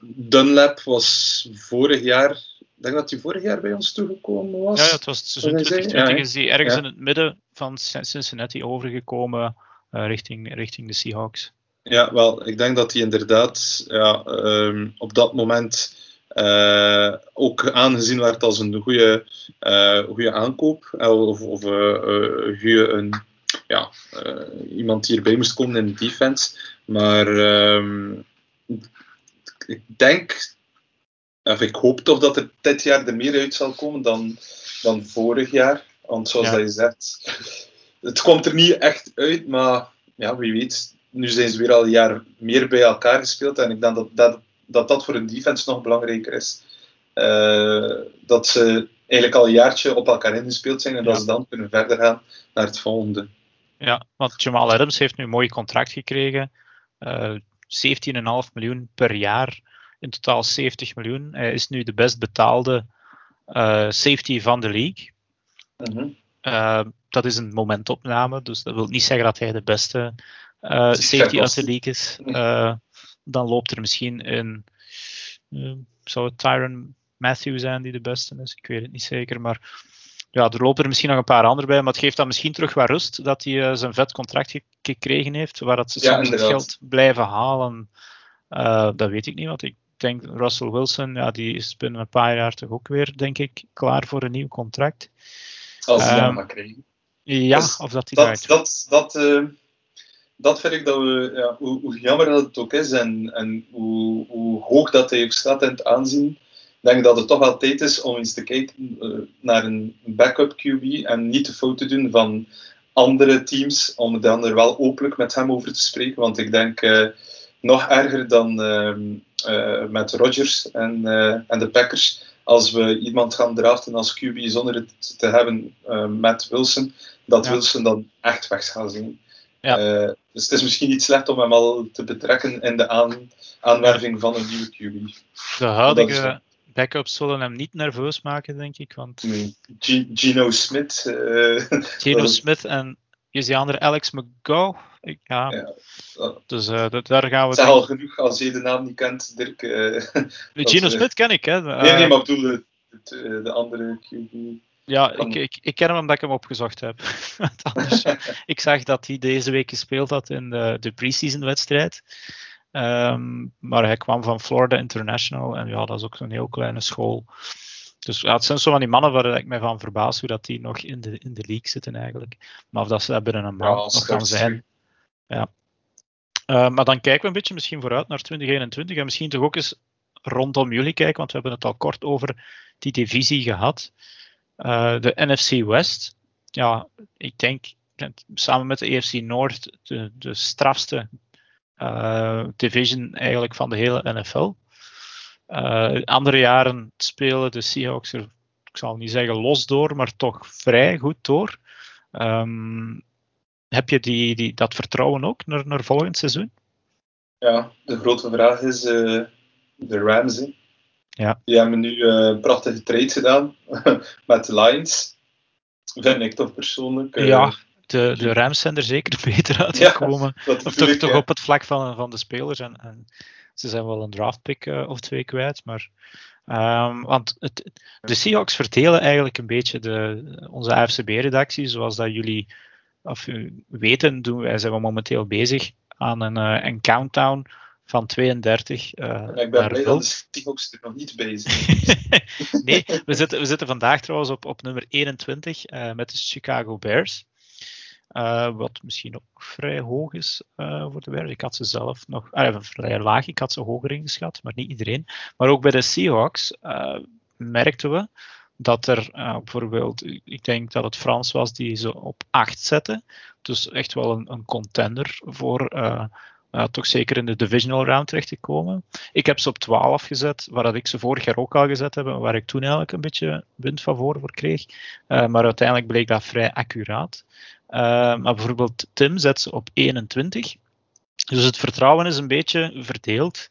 Dunlap was vorig jaar, denk dat hij vorig jaar bij ons toegekomen was. Ja, ja het was het seizoen 2020 is hij ergens in het midden van Cincinnati overgekomen uh, richting, richting de Seahawks. Ja, wel, ik denk dat hij inderdaad ja, um, op dat moment uh, ook aangezien werd als een goede, uh, goede aankoop. Of, of goede, een, ja, iemand die erbij moest komen in de defense. Maar um, ik denk, of ik hoop toch dat er dit jaar er meer uit zal komen dan, dan vorig jaar. Want zoals ja. je zegt, het komt er niet echt uit, maar ja, wie weet. Nu zijn ze weer al een jaar meer bij elkaar gespeeld. En ik denk dat dat, dat, dat voor een defense nog belangrijker is. Uh, dat ze eigenlijk al een jaartje op elkaar ingespeeld zijn en ja. dat ze dan kunnen verder gaan naar het volgende. Ja, want Jamal Adams heeft nu een mooi contract gekregen. Uh, 17,5 miljoen per jaar. In totaal 70 miljoen. Hij is nu de best betaalde uh, safety van de league. -hmm. uh, dat is een momentopname, dus dat wil niet zeggen dat hij de beste uh, safety uit de league is. dan loopt er misschien een. zou het Tyron Matthew zijn die de beste is? Ik weet het niet zeker, maar ja, er lopen er misschien nog een paar anderen bij, maar het geeft dan misschien terug wat rust dat hij uh, zijn vet contract gekregen heeft, waar dat ze ja, soms het geld blijven halen. Uh, dat weet ik niet, want ik denk Russell Wilson, ja, die is binnen een paar jaar toch ook weer, denk ik, klaar voor een nieuw contract. Als hij um, maar krijgen. Ja, dus of dat hij dat, dat, dat, uh, dat vind ik dat we, ja, hoe, hoe, jammer dat het ook is en, en hoe, hoe hoog dat hij ook staat in het aanzien denk dat het toch wel tijd is om eens te kijken uh, naar een backup QB en niet de fout te doen van andere teams, om dan er wel openlijk met hem over te spreken. Want ik denk uh, nog erger dan uh, met Rodgers en, en de Packers, als we iemand gaan draften als QB zonder het te hebben met Wilson, dat ja. Wilson dan echt weg gaat zien. Ja. dus het is misschien niet slecht om hem al te betrekken in de aan, aanwerving van een nieuwe QB. De huidige, backups zullen hem niet nerveus maken, denk ik. Want... Nee. Gino Smith. Uh, Gino Smith en is die andere Alex McGow. Ik, ja. ja. Dus uh, dat, daar gaan we. Het is al genoeg als je de naam niet kent, Dirk. Uh, Gino Smith ken ik, hè? nee, nee, maar ik bedoel de, de, de andere QB. Ja, ik, ik, ik ken hem omdat ik hem opgezocht heb. Anders, ik zag dat hij deze week gespeeld had in de, de pre-season wedstrijd. Um, maar hij kwam van Florida International en ja, dat is ook zo'n heel kleine school. Dus ja, het zijn zo van die mannen waar ik mij van verbaas hoe dat die nog in de, in de league zitten eigenlijk. Maar of dat ze dat binnen een maand ja, nog gaan zijn. Ja. Uh, maar dan kijken we een beetje misschien vooruit naar 2021 en misschien toch ook eens rondom jullie kijken, want we hebben het al kort over die divisie gehad. Uh, de NFC West, ja, ik denk samen met de EFC Noord de, de strafste uh, division eigenlijk van de hele NFL. Uh, andere jaren spelen de Seahawks er, ik zal niet zeggen los door, maar toch vrij goed door. Um, heb je die, die, dat vertrouwen ook naar, naar volgend seizoen? Ja, de grote vraag is uh, de Rams. Hè. Ja. Die hebben nu uh, prachtige trade gedaan met de Lions. Vind ik toch persoonlijk. Uh, ja, de, de Rams zijn er zeker beter uitgekomen. Ja, of toch, toch op het vlak van, van de spelers. En, en ze zijn wel een draftpick uh, of twee kwijt. Maar, um, want het, de Seahawks verdelen eigenlijk een beetje de, onze AFCB-redactie. Zoals dat jullie of, weten, doen wij zijn we momenteel bezig aan een, uh, een countdown van 32 uh, ja, Ik ben blij dat de Seahawks er nog niet bezig Nee, we zitten, we zitten vandaag trouwens op, op nummer 21 uh, met de Chicago Bears. Uh, wat misschien ook vrij hoog is uh, voor de Bears. Ik had ze zelf nog uh, vrij laag. Ik had ze hoger ingeschat, maar niet iedereen. Maar ook bij de Seahawks merkten we dat er bijvoorbeeld, ik denk dat het Frans was die ze op 8 zette. Dus echt wel een, een contender voor toch zeker in de divisional round terecht te komen. Ik heb ze op 12 gezet, waar dat ik ze vorig jaar ook al gezet heb, waar ik toen eigenlijk een beetje wind van voor, voor kreeg. maar uiteindelijk bleek dat vrij accuraat. Uh, maar bijvoorbeeld Tim zet ze op 21. Dus het vertrouwen is een beetje verdeeld.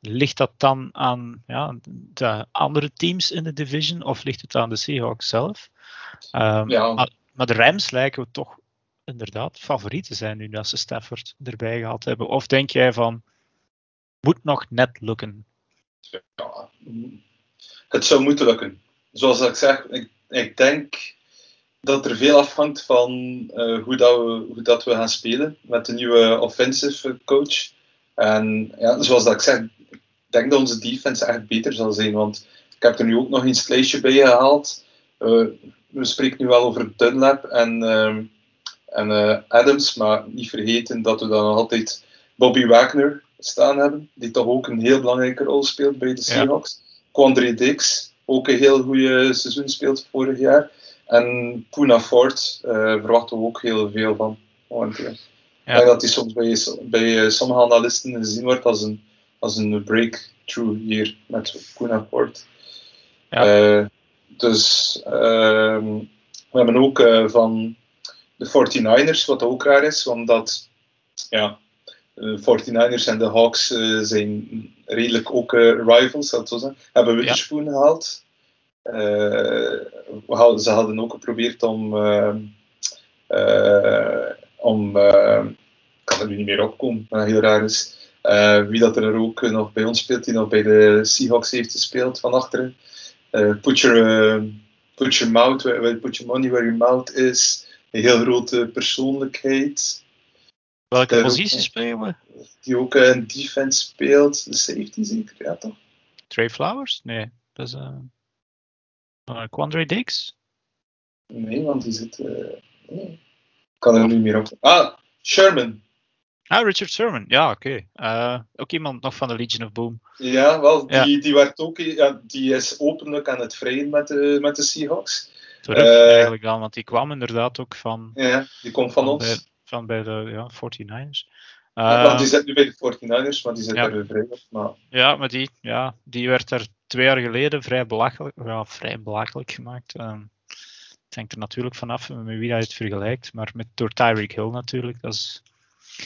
Ligt dat dan aan ja, de andere teams in de division of ligt het aan de Seahawks zelf? Um, ja. maar, maar, de Rams lijken toch inderdaad favorieten zijn nu dat ze Stafford erbij gehad hebben. Of denk jij van, moet nog net lukken? ja, het zou moeten lukken. Zoals ik zeg, ik, ik denk dat er veel afhangt van uh, hoe, dat we, hoe dat we gaan spelen met de nieuwe offensive coach. En ja, zoals dat ik zeg, ik denk dat onze defense echt beter zal zijn. Want ik heb er nu ook nog eens lijstje bij gehaald. Uh, we spreken nu wel over Dunlap en, uh, en uh, Adams, maar niet vergeten dat we dan altijd Bobby Wagner staan hebben, die toch ook een heel belangrijke rol speelt bij de Seahawks. Ja. Quandre Dix, ook een heel goede seizoen speelt vorig jaar. En Puna Ford uh, verwachten we ook heel veel van. Momenteel. Ja. Ik denk dat hij soms bij, bij sommige analisten gezien wordt als een, als een breakthrough hier met Puna Ford. Ja. Uh, dus uh, we hebben ook van de 49ers, wat ook raar is, omdat ja, de 49ers en de Hawks zijn redelijk ook rivals, dat zo zeggen. Hebben Witherspoon ja. gehaald. Uh, ze hadden ook geprobeerd om. Uh, om ik kan er nu niet meer opkomen, wat heel raar is. wie dat er ook nog bij ons speelt, die nog bij de Seahawks heeft gespeeld van achteren. put, your, put your mouth, put your money where your mouth is. Een heel grote persoonlijkheid. Welke positie spelen we? Die ook een defense speelt, de safety zeker, ja toch? Trey Flowers? Nee, dat is. Uh, Quandre Dix? Nee, want die zit. Uh, nee. kan er nu meer op. Ah, Sherman. Ah, Richard Sherman. Ja, oké. Okay. Uh, ook iemand nog van de Legion of Boom. Ja, wel, die, ja. die, werd ook, ja, die is openlijk aan het vrijen met de, met de Seahawks. Terug uh, eigenlijk al, want die kwam inderdaad ook van. Ja, die komt van, van ons. Bij, van bij de ja, 49ers. Uh, die zit nu bij de 49ers, maar die zit ja. er vrij op. Maar... Ja, maar die, ja, die werd er twee jaar geleden vrij belachelijk, ja, vrij belachelijk gemaakt. Um, het hangt er natuurlijk vanaf met wie je het vergelijkt, maar met, door Tyreek Hill natuurlijk. Dat is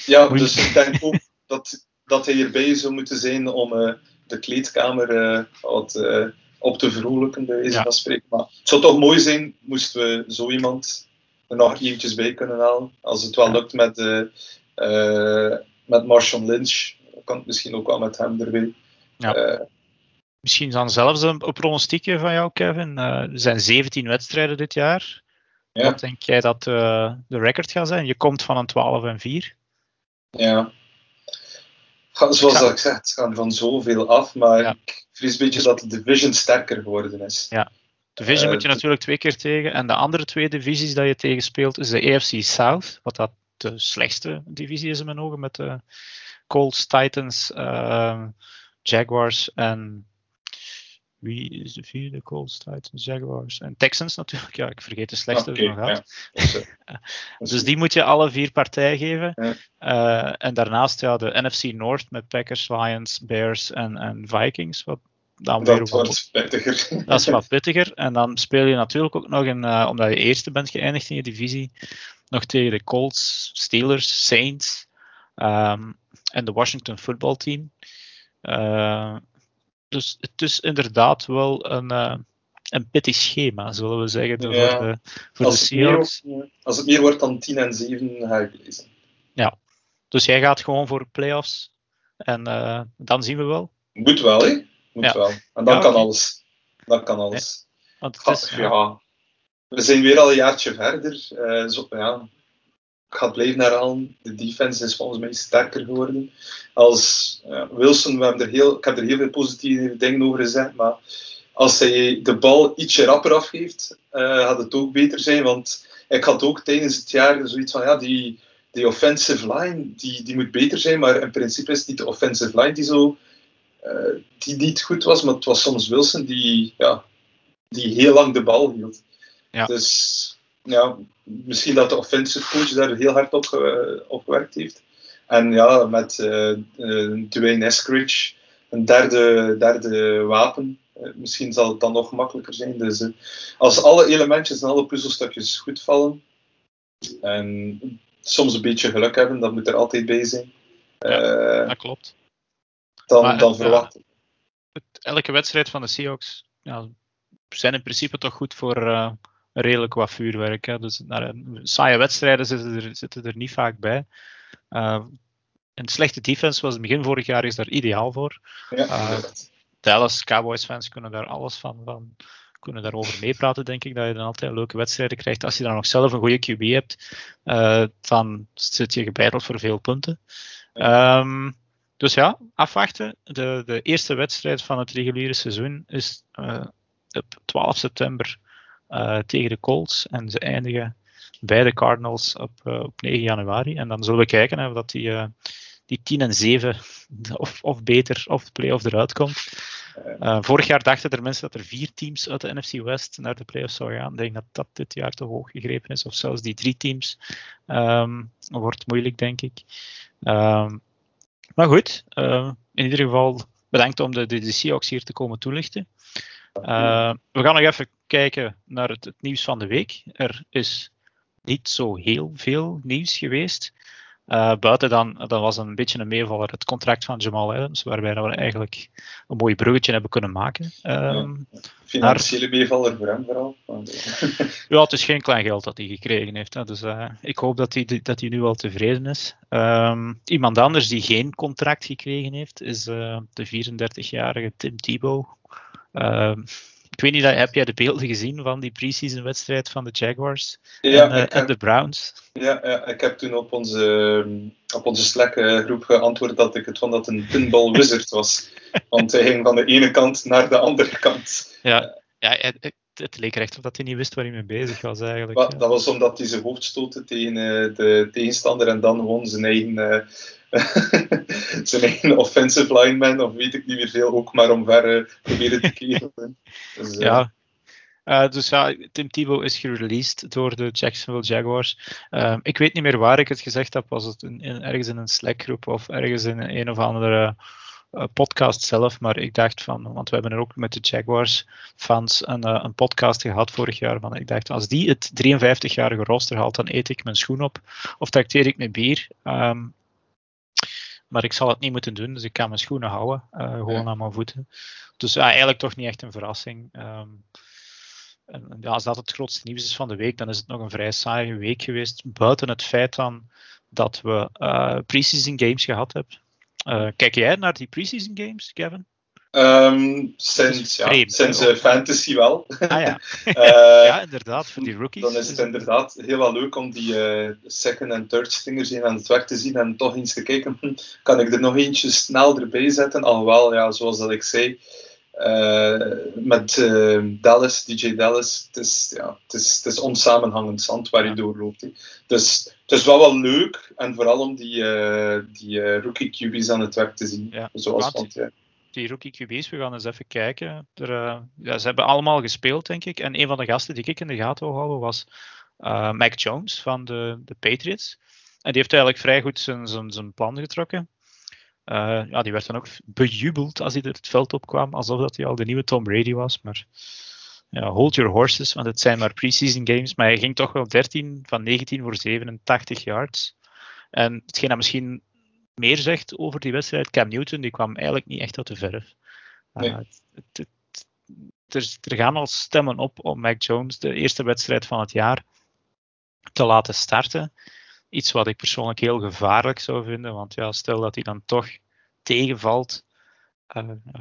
ja, dus ik denk ook dat, dat hij hierbij zou moeten zijn om uh, de kleedkamer uh, wat uh, op te verhoelijken, bij wijze ja. van spreken. Maar het zou toch mooi zijn, moesten we zo iemand er nog eventjes bij kunnen halen. Als het wel lukt met, met Marshall Lynch, kan het misschien ook wel met hem erbij. Ja. Misschien dan zelfs een, een pronostiekje van jou, Kevin. Uh, er zijn 17 wedstrijden dit jaar. Ja. Wat denk jij dat uh, de record gaat zijn? Je komt van een 12 en 4. Ja. Zoals ik zeg, het gaat van zoveel af, maar ja. ik vrees een beetje dat de division sterker geworden is. Ja. Division uh, moet je natuurlijk twee keer tegen. En de andere twee divisies dat je tegen speelt is de AFC South, wat dat de slechtste divisie is in mijn ogen, met de Colts, Titans, uh, Jaguars en wie is de vierde? Colts, Titans, Jaguars en Texans natuurlijk. Ja, ik vergeet de slechtste okay, nog gehad. Ja, dus die moet je alle vier partijen geven. Ja. Uh, en daarnaast ja, de NFC North met Packers, Lions, Bears en, en Vikings. Wat dan dat weer wordt pittiger. Dat is wat pittiger. En dan speel je natuurlijk ook nog, in, uh, omdat je eerste bent geëindigd in je divisie, nog tegen de Colts, Steelers, Saints um, en de Washington Football Team. Uh, dus het is inderdaad wel een, uh, een pittig schema, zullen we zeggen, ja. voor de, voor als de Seahawks. Meer, als het meer wordt dan 10 en 7, ga ik lezen. Ja, dus jij gaat gewoon voor playoffs en uh, dan zien we wel. Moet wel, hè? Moet ja. wel. En dan ja, kan okay. alles. Dan kan alles. Want het is, ja. We zijn weer al een jaartje verder. Uh, zo, ja, ik ga het blijven herhalen. De defense is volgens mij sterker geworden. Als uh, Wilson, we hebben er heel, ik heb er heel veel positieve dingen over gezegd, maar als hij de bal ietsje rapper afgeeft, uh, gaat het ook beter zijn. Want ik had ook tijdens het jaar zoiets van, ja, die, die offensive line, die, die moet beter zijn, maar in principe is het niet de offensive line die zo, uh, die niet goed was, maar het was soms Wilson die, ja, die heel lang de bal hield. Ja. Dus ja, misschien dat de offensive coach daar heel hard op, uh, op gewerkt heeft. En ja, met uh, uh, Dwayne Eskridge, een derde, derde wapen. misschien zal het dan nog makkelijker zijn. Dus als alle elementjes en alle puzzelstukjes goed vallen, en soms een beetje geluk hebben, dat moet er altijd bij zijn. Ja, dat klopt. Dan, maar, dan verwacht ik. elke wedstrijd van de Seahawks ja, zijn in principe toch goed voor redelijk wat vuurwerk. Hè. Dus naar saaie wedstrijden zitten er, zitten er niet vaak bij. Uh, een slechte defense was het begin vorig jaar is daar ideaal voor. Ja, uh, Dallas Cowboys fans kunnen daar alles van, van kunnen daarover meepraten, denk ik. Dat je dan altijd leuke wedstrijden krijgt. Als je dan nog zelf een goede QB hebt, uh, dan zit je gebeiteld voor veel punten. Um, dus ja, afwachten. De, de eerste wedstrijd van het reguliere seizoen is uh, op 12 september tegen de Colts. En ze eindigen bij de Cardinals op, uh, op 9 januari. En dan zullen we kijken of dat die, die 10 en 7 of, of beter of de play-off eruit komt. vorig jaar dachten er mensen dat er vier teams uit de NFC West naar de playoffs zouden gaan. Ik denk dat dat dit jaar te hoog gegrepen is. Of zelfs die drie teams. Um, wordt moeilijk, denk ik. Um, maar goed, in ieder geval bedankt om de, de, de Seahawks hier te komen toelichten. Uh, we gaan nog even kijken naar het, het, nieuws van de week. Er is niet zo heel veel nieuws geweest. Uh, buiten dan, dat was een beetje een meevaller, het contract van Jamal Adams, waarbij we eigenlijk een mooi bruggetje hebben kunnen maken. Um, ja, financiële meevaller voor hem vooral. ja, het is geen klein geld dat hij gekregen heeft. Hè, dus uh, ik hoop dat hij, dat hij nu wel tevreden is. Um, iemand anders die geen contract gekregen heeft, is de 34-jarige Tim Tebow. Um, ik weet niet, heb jij de beelden gezien van die preseason wedstrijd van de Jaguars ja, en, uh, en, de Browns? Ja, ja, ik heb toen op onze, op onze Slack groep geantwoord dat ik het vond dat een pinball wizard was. Want hij ging van de ene kant naar de andere kant. Ja, ja het, leek echt of dat hij niet wist waar hij mee bezig was eigenlijk. ja. Dat was omdat hij zijn hoofd stootte tegen de tegenstander en dan gewoon zijn eigen zijn eigen offensive lineman, of weet ik niet meer veel, ook maar omver proberen te keren. Dus, uh, ja. Uh, dus ja, Tim Tebow is gereleased door de Jacksonville Jaguars. Uh, ik weet niet meer waar ik het gezegd heb. Was het in, in, ergens in een Slack-groep of ergens in een of andere uh, podcast zelf. Maar ik dacht van, want we hebben er ook met de Jaguars-fans een, een, podcast gehad vorig jaar. Maar ik dacht, als die het 53-jarige roster haalt, dan eet ik mijn schoen op. Of trakteer ik mijn bier. Um, maar ik zal het niet moeten doen, dus ik kan mijn schoenen houden. Uh, gewoon ja. aan mijn voeten. Dus uh, eigenlijk toch niet echt een verrassing. Um, en, ja, als dat het grootste nieuws is van de week, dan is het nog een vrij saaie week geweest. Buiten het feit dan dat we uh, preseason games gehad hebben. Uh, kijk jij naar die preseason games, Kevin? Um, sinds ja, sinds uh, fantasy wel. Ah ja. ja, inderdaad, voor die rookies. Dan is het inderdaad heel wel leuk om die uh, second en third stringers in aan het werk te zien en toch eens te kijken, kan ik er nog eentje snel erbij zetten? Alhoewel, ja, zoals dat ik zei, met Dallas, DJ Dallas, het is, ja, het is, het is onsamenhangend zand waar je doorloopt. He. Dus het is wel wel leuk, en vooral om die, die rookie QB's aan het werk te zien. Ja, zoals, want, ja die rookie QB's, we gaan eens even kijken. Er, uh, ja, ze hebben allemaal gespeeld, denk ik. En een van de gasten die ik in de gaten wil houden was Mac Jones van de, de Patriots. En die heeft eigenlijk vrij goed zijn, zijn, zijn plan getrokken. Ja, die werd dan ook bejubeld als hij er het veld opkwam, alsof dat hij al de nieuwe Tom Brady was. Maar ja, hold your horses, want het zijn maar preseason games. Maar hij ging toch wel 13 van 19 voor 87 yards. En hetgeen dat misschien meer zegt over die wedstrijd, Cam Newton, die kwam eigenlijk niet echt uit de verf. Nee. Uh, het, het, er, gaan al stemmen op om Mac Jones de eerste wedstrijd van het jaar te laten starten. Iets wat ik persoonlijk heel gevaarlijk zou vinden, want ja, stel dat hij dan toch tegenvalt,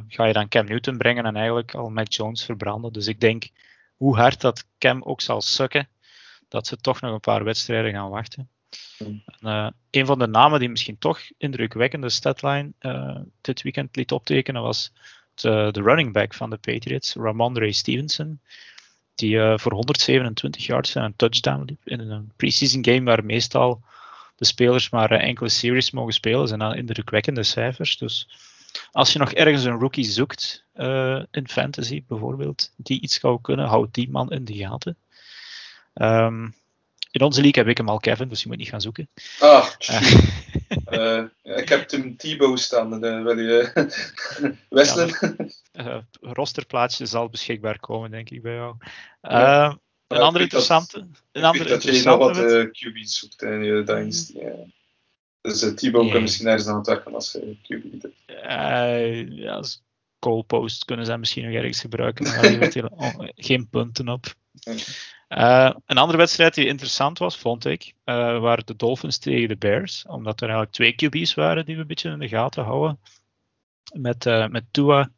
ga je dan Cam Newton brengen en eigenlijk al Mac Jones verbranden. Dus ik denk, hoe hard dat Cam ook zal sukken, dat ze toch nog een paar wedstrijden gaan wachten. En, uh, een van de namen die misschien toch indrukwekkende statline uh, dit weekend liet optekenen was de, de, running back van de Patriots, Ramondre Stevenson. Die uh, voor 127 yards en een touchdown liep in een preseason game waar meestal de spelers maar enkele series mogen spelen. zijn dan indrukwekkende cijfers. Dus als je nog ergens een rookie zoekt in fantasy bijvoorbeeld, die iets zou kunnen, houd die man in de gaten. Um, in onze league heb ik hem al, Kevin, dus je moet niet gaan zoeken. Ah, uh, ik heb Tim Tebow staan. Uh, wil je Wesley? Ja, rosterplaatsje zal beschikbaar komen, denk ik, bij jou. Ja. een andere interessante... Dat, een andere dat je nog wat QB's zoekt in je Dynasty. Ja. Dus uh, nee. kan misschien ergens aan het werken als je QB hebt. ja, als goalpost kunnen ze misschien nog ergens gebruiken, maar daar geen punten op. Uh, een andere wedstrijd die interessant was, vond ik, uh, waren de Dolphins tegen de Bears. Omdat er eigenlijk twee QB's waren die we een beetje in de gaten houden. Met, uh, met Tua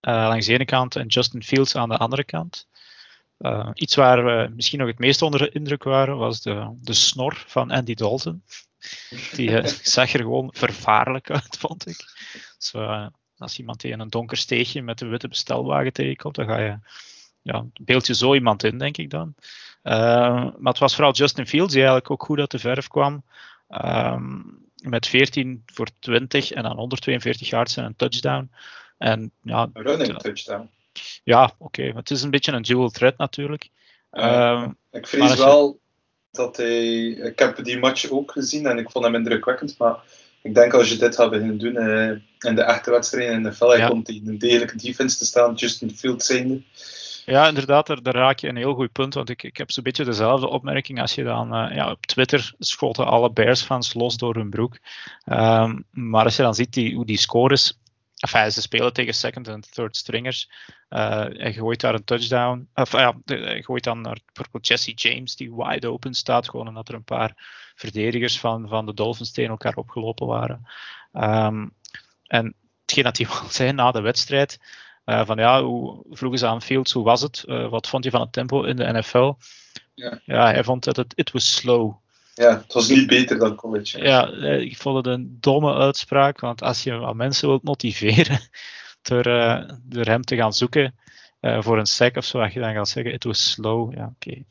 langs de ene kant en Justin Fields aan de andere kant. Iets waar we misschien nog het meest onder de indruk waren, was de, de snor van Andy Dalton. Die zag er gewoon vervaarlijk uit, vond ik. Zo, als iemand tegen een donker steegje met een witte bestelwagen tegenkomt, dan ga je, ja, beeld je zo iemand in, denk ik dan. Maar het was vooral Justin Fields die eigenlijk ook goed uit de verf kwam. Uh, met 14 voor 20 en dan 142 yards en een touchdown. En, ja, running touchdown. Ja, oké. Okay. Het is een beetje een dual threat natuurlijk. Uh, ik vrees wel dat hij... Ik heb die match ook gezien en ik vond hem indrukwekkend, maar ik denk als je dit gaat beginnen doen uh, in de echte wedstrijden in de NFL, ja. komt in een degelijke defense te staan, Justin Fields zijnde. Ja, inderdaad, daar, daar, raak je een heel goed punt. Want ik, ik heb zo'n beetje dezelfde opmerking als je dan uh, ja, op Twitter schoten alle Bears-fans los door hun broek. Um, maar als je dan ziet die, hoe die scores. Enfin, ze spelen tegen second en third stringers. Uh, hij gooit daar een touchdown. Of ja, hij gooit dan naar bijvoorbeeld Jesse James, die wide open staat. Gewoon omdat er een paar verdedigers van, van de Dolphins tegen elkaar opgelopen waren. Um, en hetgeen dat hij wel zei na de wedstrijd. Uh, van ja, hoe vroegen ze aan Fields, hoe was het? Wat vond je van het tempo in de NFL? Ja, ja hij vond dat het it was slow. Ja, het was niet beter dan college. Ja, ik vond het een domme uitspraak, want als je aan mensen wilt motiveren door, uh, door hem te gaan zoeken voor een sack of zo, dat je dan gaat zeggen, it was slow. Ja, oké. Okay.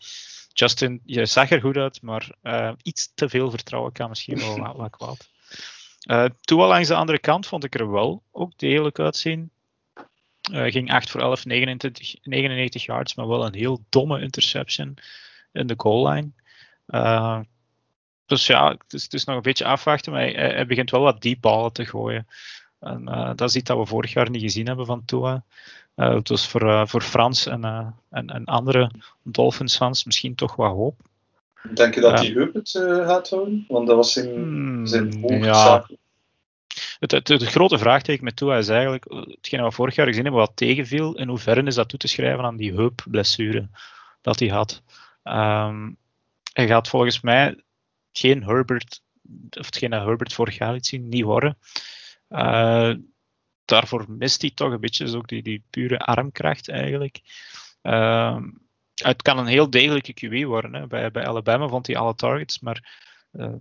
Justin, je zag er goed uit, maar iets te veel vertrouwen kan misschien wel wat, wat kwaad. Uh, toen al langs de andere kant vond ik er wel ook degelijk uitzien. Uh, ging 8 voor 11, 99, 99 yards, maar wel een heel domme interception in de goal line. Uh, dus ja, het is, het is, nog een beetje afwachten, maar hij, hij begint wel wat diep ballen te gooien. En uh, dat is iets dat we vorig jaar niet gezien hebben van Tua. Uh, dus voor, voor Frans en, en, en, andere Dolphins fans misschien toch wat hoop. Denk je dat hij heup het gaat houden? Want dat was zijn, hmm, zijn ja. Het, het, het, grote vraagteken met Tua is eigenlijk, hetgeen we vorig jaar gezien hebben, wat tegenviel, in hoeverre is dat toe te schrijven aan die heupblessure dat hij had. Um, hij gaat volgens mij geen Herbert, of hetgeen dat Herbert vorig jaar liet zien, niet worden. Uh, daarvoor mist hij toch een beetje ook die, die pure armkracht eigenlijk. Uh, het kan een heel degelijke QE worden. Hè. Bij, bij Alabama vond hij alle targets, maar uh,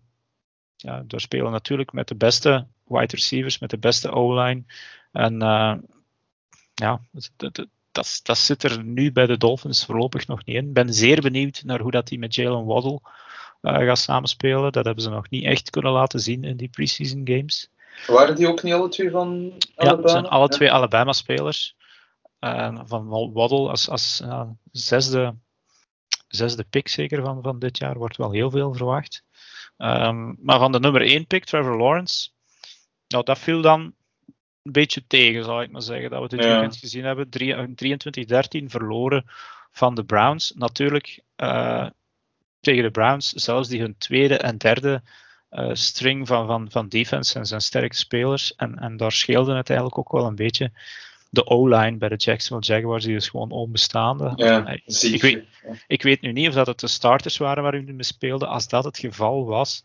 ja, daar spelen natuurlijk met de beste wide receivers, met de beste O-line. En ja, dat, dat, dat, dat, zit er nu bij de Dolphins voorlopig nog niet in. Ik ben zeer benieuwd naar hoe dat die met Jalen Waddle gaat samenspelen. Dat hebben ze nog niet echt kunnen laten zien in die preseason games. Waren die ook niet alle twee van Alabama? Ja, het zijn alle twee Alabama-spelers. Uh, van Waddle als, als uh, zesde, zesde pick zeker van, van dit jaar wordt wel heel veel verwacht. Um, maar van de nummer 1 pick, Trevor Lawrence, nou, dat viel dan een beetje tegen, zal ik maar zeggen. Dat we dit ja. weekend gezien hebben. 23-13 verloren van de Browns. Natuurlijk uh, tegen de Browns, zelfs die hun tweede en derde uh, string van, van, van defense en zijn sterke spelers. En, en daar scheelde het eigenlijk ook wel een beetje de O-line bij de Jacksonville Jaguars, die is gewoon onbestaande. Ja, ik, weet, ik weet nu niet of dat het de starters waren waar u mee speelde. Als dat het geval was,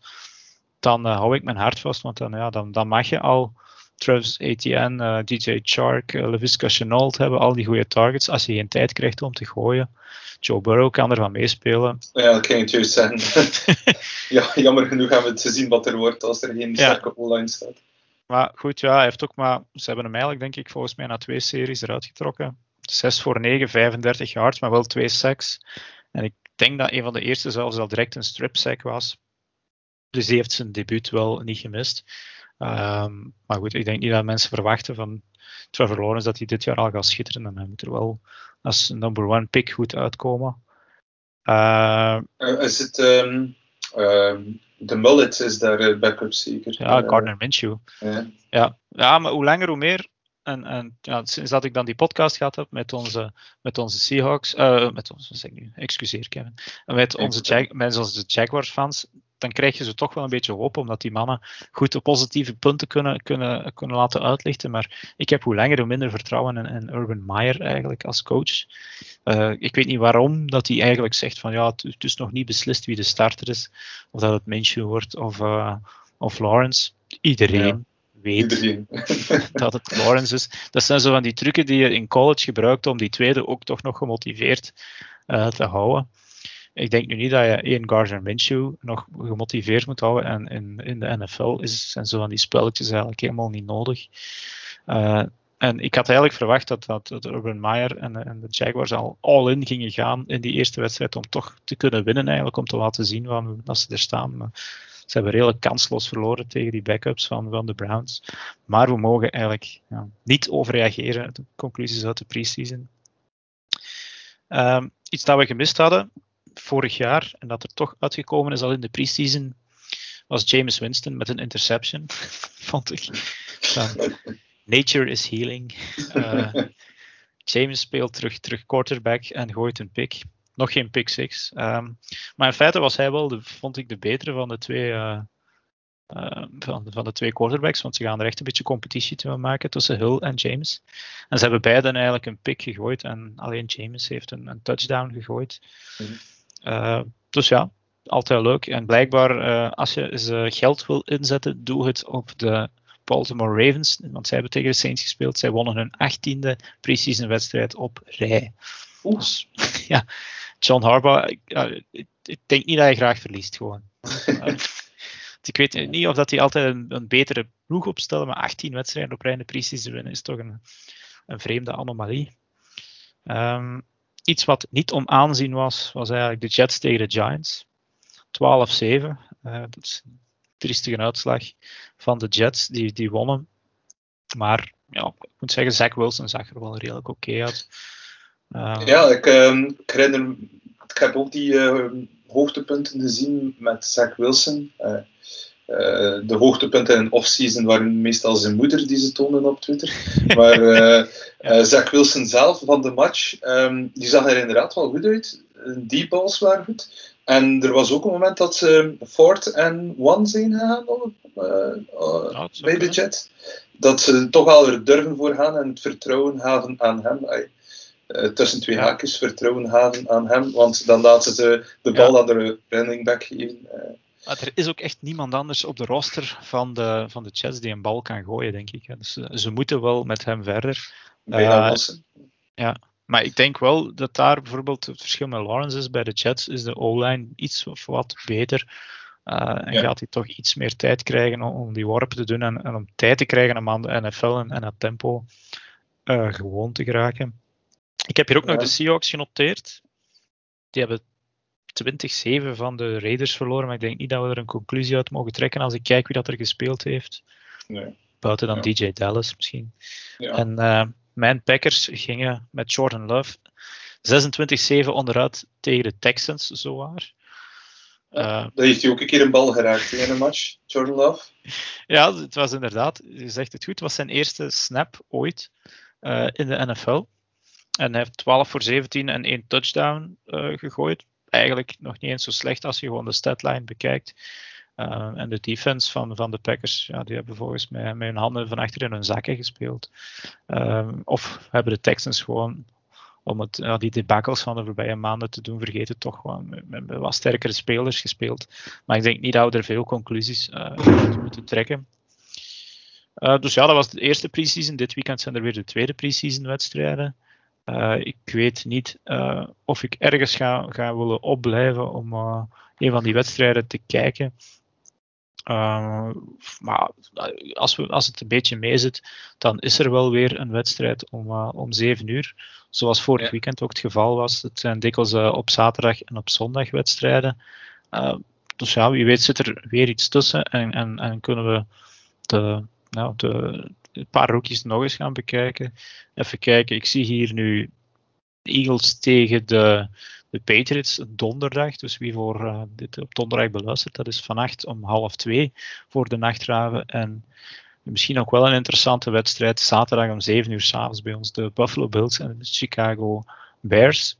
dan uh, hou ik mijn hart vast, want dan, ja, dan, dan mag je al Travis Etienne, uh, DJ Chark, uh, LaVisca Chenault hebben, al die goede targets, als je geen tijd krijgt om te gooien. Joe Burrow kan ervan meespelen. Ja, dat het juist zeggen. ja, jammer genoeg hebben we te zien wat er wordt als er geen sterke ja. online staat. Maar goed, ja, hij heeft ook maar, ze hebben hem eigenlijk, denk ik, volgens mij na twee series eruit getrokken. 6 voor 9, 35 yards, maar wel twee sacks. En ik denk dat een van de eerste zelfs al direct een strip sack was. Dus die heeft zijn debuut wel niet gemist. Um, maar goed, ik denk niet dat mensen verwachten van Trevor Lawrence dat hij dit jaar al gaat schitteren. En hij moet er wel als number one pick goed uitkomen. Uh, is het um, um, de Mullet is daar uh, backup zeker? Ja, Gardner Minshew. Ja. ja. Ja. maar hoe langer hoe meer. En, en ja, sinds dat ik dan die podcast gehad heb met onze, met onze Seahawks, uh, met onze, zeg ik nu, excuseer Kevin, met onze, Jag, met onze Jaguars fans, dan krijg je ze toch wel een beetje hoop, omdat die mannen goed de positieve punten kunnen, kunnen, kunnen laten uitlichten. Maar ik heb hoe langer hoe minder vertrouwen in, in Urban Meyer eigenlijk als coach. Uh, ik weet niet waarom dat hij eigenlijk zegt van ja, het, is nog niet beslist wie de starter is. Of dat het Minshew wordt of, uh, of Lawrence. Iedereen ja. weet dat het Lawrence is. Dat zijn zo van die trucken die je in college gebruikt om die tweede ook toch nog gemotiveerd uh, te houden. Ik denk nu niet dat je één Gardner Minshew nog gemotiveerd moet houden. En in, in de NFL is, zijn zo van die spelletjes eigenlijk helemaal niet nodig. Uh, en ik had eigenlijk verwacht dat, dat, Urban Meyer en, de Jaguars al all-in gingen gaan in die eerste wedstrijd om toch te kunnen winnen eigenlijk, om te laten zien van, dat ze er staan. Ze hebben redelijk kansloos verloren tegen die backups van, van de Browns. Maar we mogen eigenlijk ja, niet overreageren, de conclusies uit de preseason. Um, iets dat we gemist hadden vorig jaar, en dat er toch uitgekomen is al in de preseason, was James Winston met een interception, vond ik. Nature is healing. Uh, James speelt terug, terug quarterback en gooit een pick. Nog geen pick six. Um, maar in feite was hij wel, vond ik, de betere van de twee. Uh, uh, van, van, de twee quarterbacks, want ze gaan er echt een beetje competitie te maken tussen Hill en James. En ze hebben beiden eigenlijk een pick gegooid en alleen James heeft een, een touchdown gegooid. Mm dus ja, altijd leuk. En blijkbaar, als je geld wil inzetten, doe het op de Baltimore Ravens, want zij hebben tegen de Saints gespeeld. Zij wonnen hun achttiende preseason wedstrijd op rij. Dus, ja, John Harbaugh, ik, ik, denk niet dat hij graag verliest gewoon. ik weet niet of dat hij altijd een, een, betere ploeg opstelt, maar 18 wedstrijden op rij in de preseason winnen is toch een, een vreemde anomalie. Um, iets wat niet om aanzien was, was eigenlijk de Jets tegen de Giants. 12-7. Uh, dat is triestige uitslag van de Jets. Die, die wonnen. Maar ja, ik moet zeggen, Zach Wilson zag er wel redelijk oké uit. Uh, ja, ik, uh, ik, herinner, ik heb ook die uh, hoogtepunten gezien met Zach Wilson. Uh, de hoogtepunten in offseason waren meestal zijn moeder die ze tonen op Twitter. Maar ja. Zach Wilson zelf van de match, um, die zag er inderdaad wel goed uit. Die balls waren goed. En er was ook een moment dat ze Ford en One zijn gegaan bij de Jet. Dat ze toch wel er durven voor gaan en het vertrouwen hebben aan hem. Uh, tussen twee haakjes vertrouwen hebben aan hem, want dan laten ze de bal ja. aan de running back geven. Maar er is ook echt niemand anders op de roster van de, van de Jets die een bal kan gooien, denk ik. Dus ze moeten wel met hem verder. ja, maar ik denk wel dat daar bijvoorbeeld het verschil met Lawrence is. Bij de Jets is de O-line iets of wat beter. Uh, en ja. gaat hij toch iets meer tijd krijgen om, om die worpen te doen en, en, om tijd te krijgen om aan de NFL en, en het tempo uh, gewoon te geraken. Ik heb hier ook nog de Seahawks genoteerd. Die hebben 20-7 van de Raiders verloren, maar ik denk niet dat we er een conclusie uit mogen trekken als ik kijk wie dat er gespeeld heeft. Nee. Buiten dan DJ Dallas misschien. En uh, mijn Packers gingen met Jordan Love 26-7 onderuit tegen de Texans, zowaar. Uh, dat heeft hij ook een keer een bal geraakt in een match, Jordan Love. Ja, het was inderdaad, je zegt het goed, het was zijn eerste snap ooit uh, in de NFL. En hij heeft 12 voor 17 en 1 touchdown uh, gegooid. Eigenlijk nog niet eens zo slecht als je gewoon de statline bekijkt. Uh, en de defense van, van de Packers, ja, die hebben volgens mij met hun handen van achter in hun zakken gespeeld. Uh, of hebben de Texans gewoon, om het, die debakels van de voorbije maanden te doen vergeten, toch gewoon met, met, wat sterkere spelers gespeeld. Maar ik denk niet dat we er veel conclusies uh, moeten trekken. dus ja, dat was de eerste preseason. Dit weekend zijn er weer de tweede preseason wedstrijden. Ik weet niet of ik ergens ga, ga willen opblijven om een van die wedstrijden te kijken. Maar als, we, als het een beetje meezit, dan is er wel weer een wedstrijd om, om 7 uur. Zoals vorig ja. weekend ook het geval was. Het zijn dikwijls op zaterdag en op zondag wedstrijden. dus ja, wie weet zit er weer iets tussen en, en, en kunnen we de, nou, de, een paar rookies nog eens gaan bekijken. Even kijken, ik zie hier nu Eagles tegen de de Patriots donderdag. Dus wie voor uh, dit op donderdag beluistert, dat is vannacht om half twee voor de nachtraven. En misschien ook wel een interessante wedstrijd. Zaterdag om 7 uur s'avonds bij ons de Buffalo Bills en de Chicago Bears.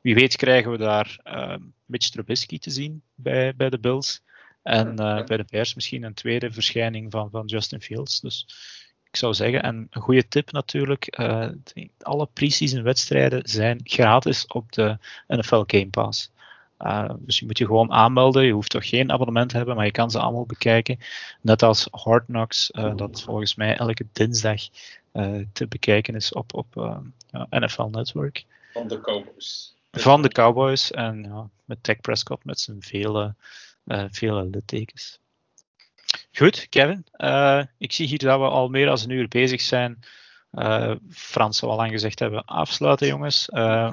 Wie weet krijgen we daar uh, Mitch Trubisky te zien bij, bij de Bills. En uh, bij de Bears misschien een tweede verschijning van, van Justin Fields. Dus ik zou zeggen, en een goede tip natuurlijk, uh, alle pre-season wedstrijden zijn gratis op de NFL Game Pass. Uh, dus je moet je gewoon aanmelden. Je hoeft toch geen abonnement te hebben, maar je kan ze allemaal bekijken. Net als Hard Knocks, uh, dat volgens mij elke dinsdag uh, te bekijken is op, op NFL Network. Van de Cowboys. Van de Cowboys en ja, met Tech Prescott met zijn vele, vele littekens. Goed, Kevin. ik zie hier dat we al meer dan een uur bezig zijn. Frans zal al lang gezegd hebben, afsluiten jongens. De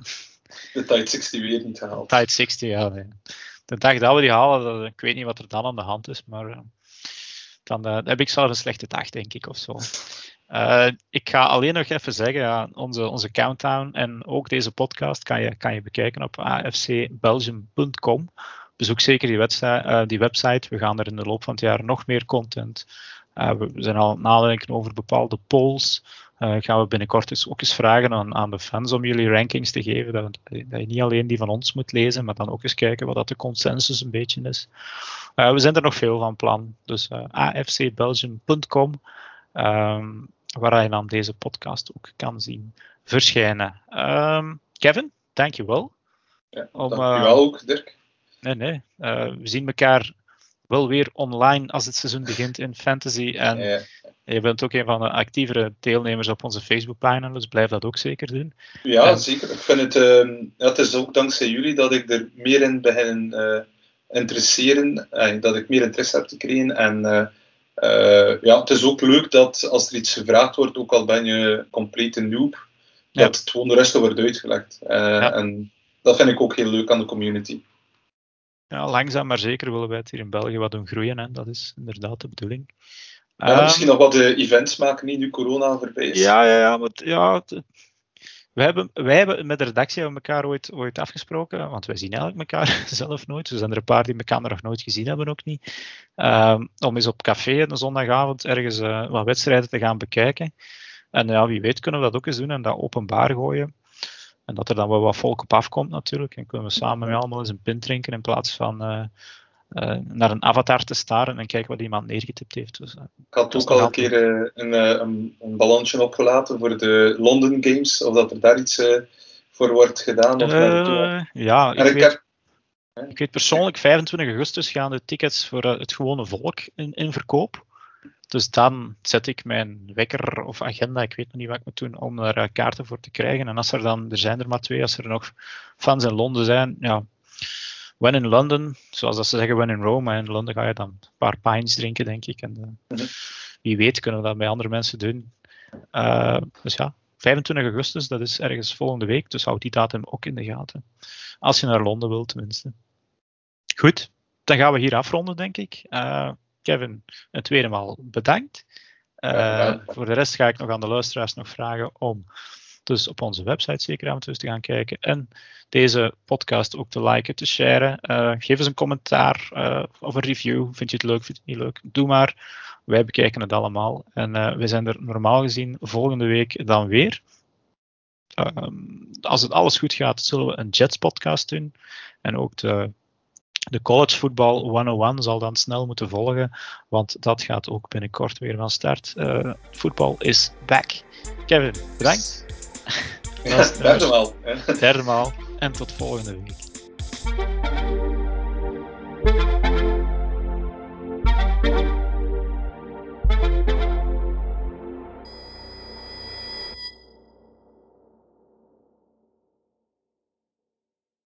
Tide 60 weer niet gehaald. Tide 60, ja. Nee. De dag dat we die halen, dat, ik weet niet wat er dan aan de hand is, maar uh, dan, uh, heb ik zelf een slechte dag, denk ik, of zo. Uh, ik ga alleen nog even zeggen, ja, onze, onze countdown en ook deze podcast kan je, kan je bekijken op afcbelgium.com. Bezoek zeker die, website, die website. We gaan er in de loop van het jaar nog meer content. we zijn al nadenken over bepaalde polls. Uh, gaan we binnenkort dus ook eens vragen aan, aan, de fans om jullie rankings te geven. Dat, dat, je niet alleen die van ons moet lezen, maar dan ook eens kijken wat dat de consensus een beetje is. Uh, we zijn er nog veel van plan. Dus uh, afcbelgium.com, um, waar je dan deze podcast ook kan zien verschijnen. Um, Kevin, dankjewel. Ja, om, dankjewel ook, Dirk. Nee, nee. we zien elkaar wel weer online als het seizoen begint in fantasy. En ja. je bent ook een van de actievere deelnemers op onze Facebookpagina, dus blijf dat ook zeker doen. Ja, zeker. Ik vind het, uh, ja, het is ook dankzij jullie dat ik er meer in begin uh, interesseren en dat ik meer interesse heb te krijgen. En uh, ja, het is ook leuk dat als er iets gevraagd wordt, ook al ben je compleet een noob, ja. dat het gewoon de rest wordt uitgelegd. Ja. En dat vind ik ook heel leuk aan de community ja, langzaam maar zeker willen wij het hier in België wat doen groeien. Hè. Dat is inderdaad de bedoeling. Ja, misschien nog wat uh, events maken, niet nu corona voorbij is. Ja, ja, ja. Maar, ja wij, hebben, wij hebben met de redactie hebben elkaar ooit, ooit afgesproken, want wij zien eigenlijk elkaar zelf nooit. Er zijn er een paar die elkaar nog nooit gezien hebben, ook niet. Um, om eens op café een zondagavond ergens uh, wat wedstrijden te gaan bekijken. En ja, wie weet kunnen we dat ook eens doen en dat openbaar gooien. En dat er dan wel wat volk op afkomt natuurlijk. En kunnen we samen met allemaal eens een pint drinken in plaats van uh, uh, naar een avatar te staren en kijken wat iemand neergetipt heeft. Dus, uh, ik had ook al een keer een, een, een, ballonnetje opgelaten voor de London Games, of dat er daar iets voor wordt gedaan. Of ja, ik weet, ik weet, persoonlijk 25 augustus gaan de tickets voor het gewone volk in, in verkoop. Dus dan zet ik mijn wekker of agenda, ik weet nog niet wat ik moet doen, om er eh, kaarten voor te krijgen. En als er dan, er zijn er maar twee, als er nog fans in Londen zijn, ja, when in London, zoals dat ze zeggen, when in Rome, en in Londen ga je dan een paar pints drinken, denk ik. En uh, wie weet kunnen we dat bij andere mensen doen. Uh, dus ja, 25 augustus, dat is ergens volgende week, dus houd die datum ook in de gaten. Als je naar Londen wilt, tenminste. Goed, dan gaan we hier afronden, denk ik. Uh, Kevin een tweede maal bedankt. Uh, voor de rest ga ik nog aan de luisteraars nog vragen om dus op onze website zeker toe te gaan kijken en deze podcast ook te liken, te sharen. Uh, geef eens een commentaar uh, of een review. Vind je het leuk, vind je het niet leuk? Doe maar. Wij bekijken het allemaal. En we zijn er normaal gezien volgende week dan weer. Ehm, als het alles goed gaat, zullen we een Jets podcast doen. En ook de de college football 101 zal dan snel moeten volgen, want dat gaat ook binnenkort weer van start. Uh, voetbal is back. Kevin, bedankt. Ja, derde maal. Derde maal. En tot volgende week.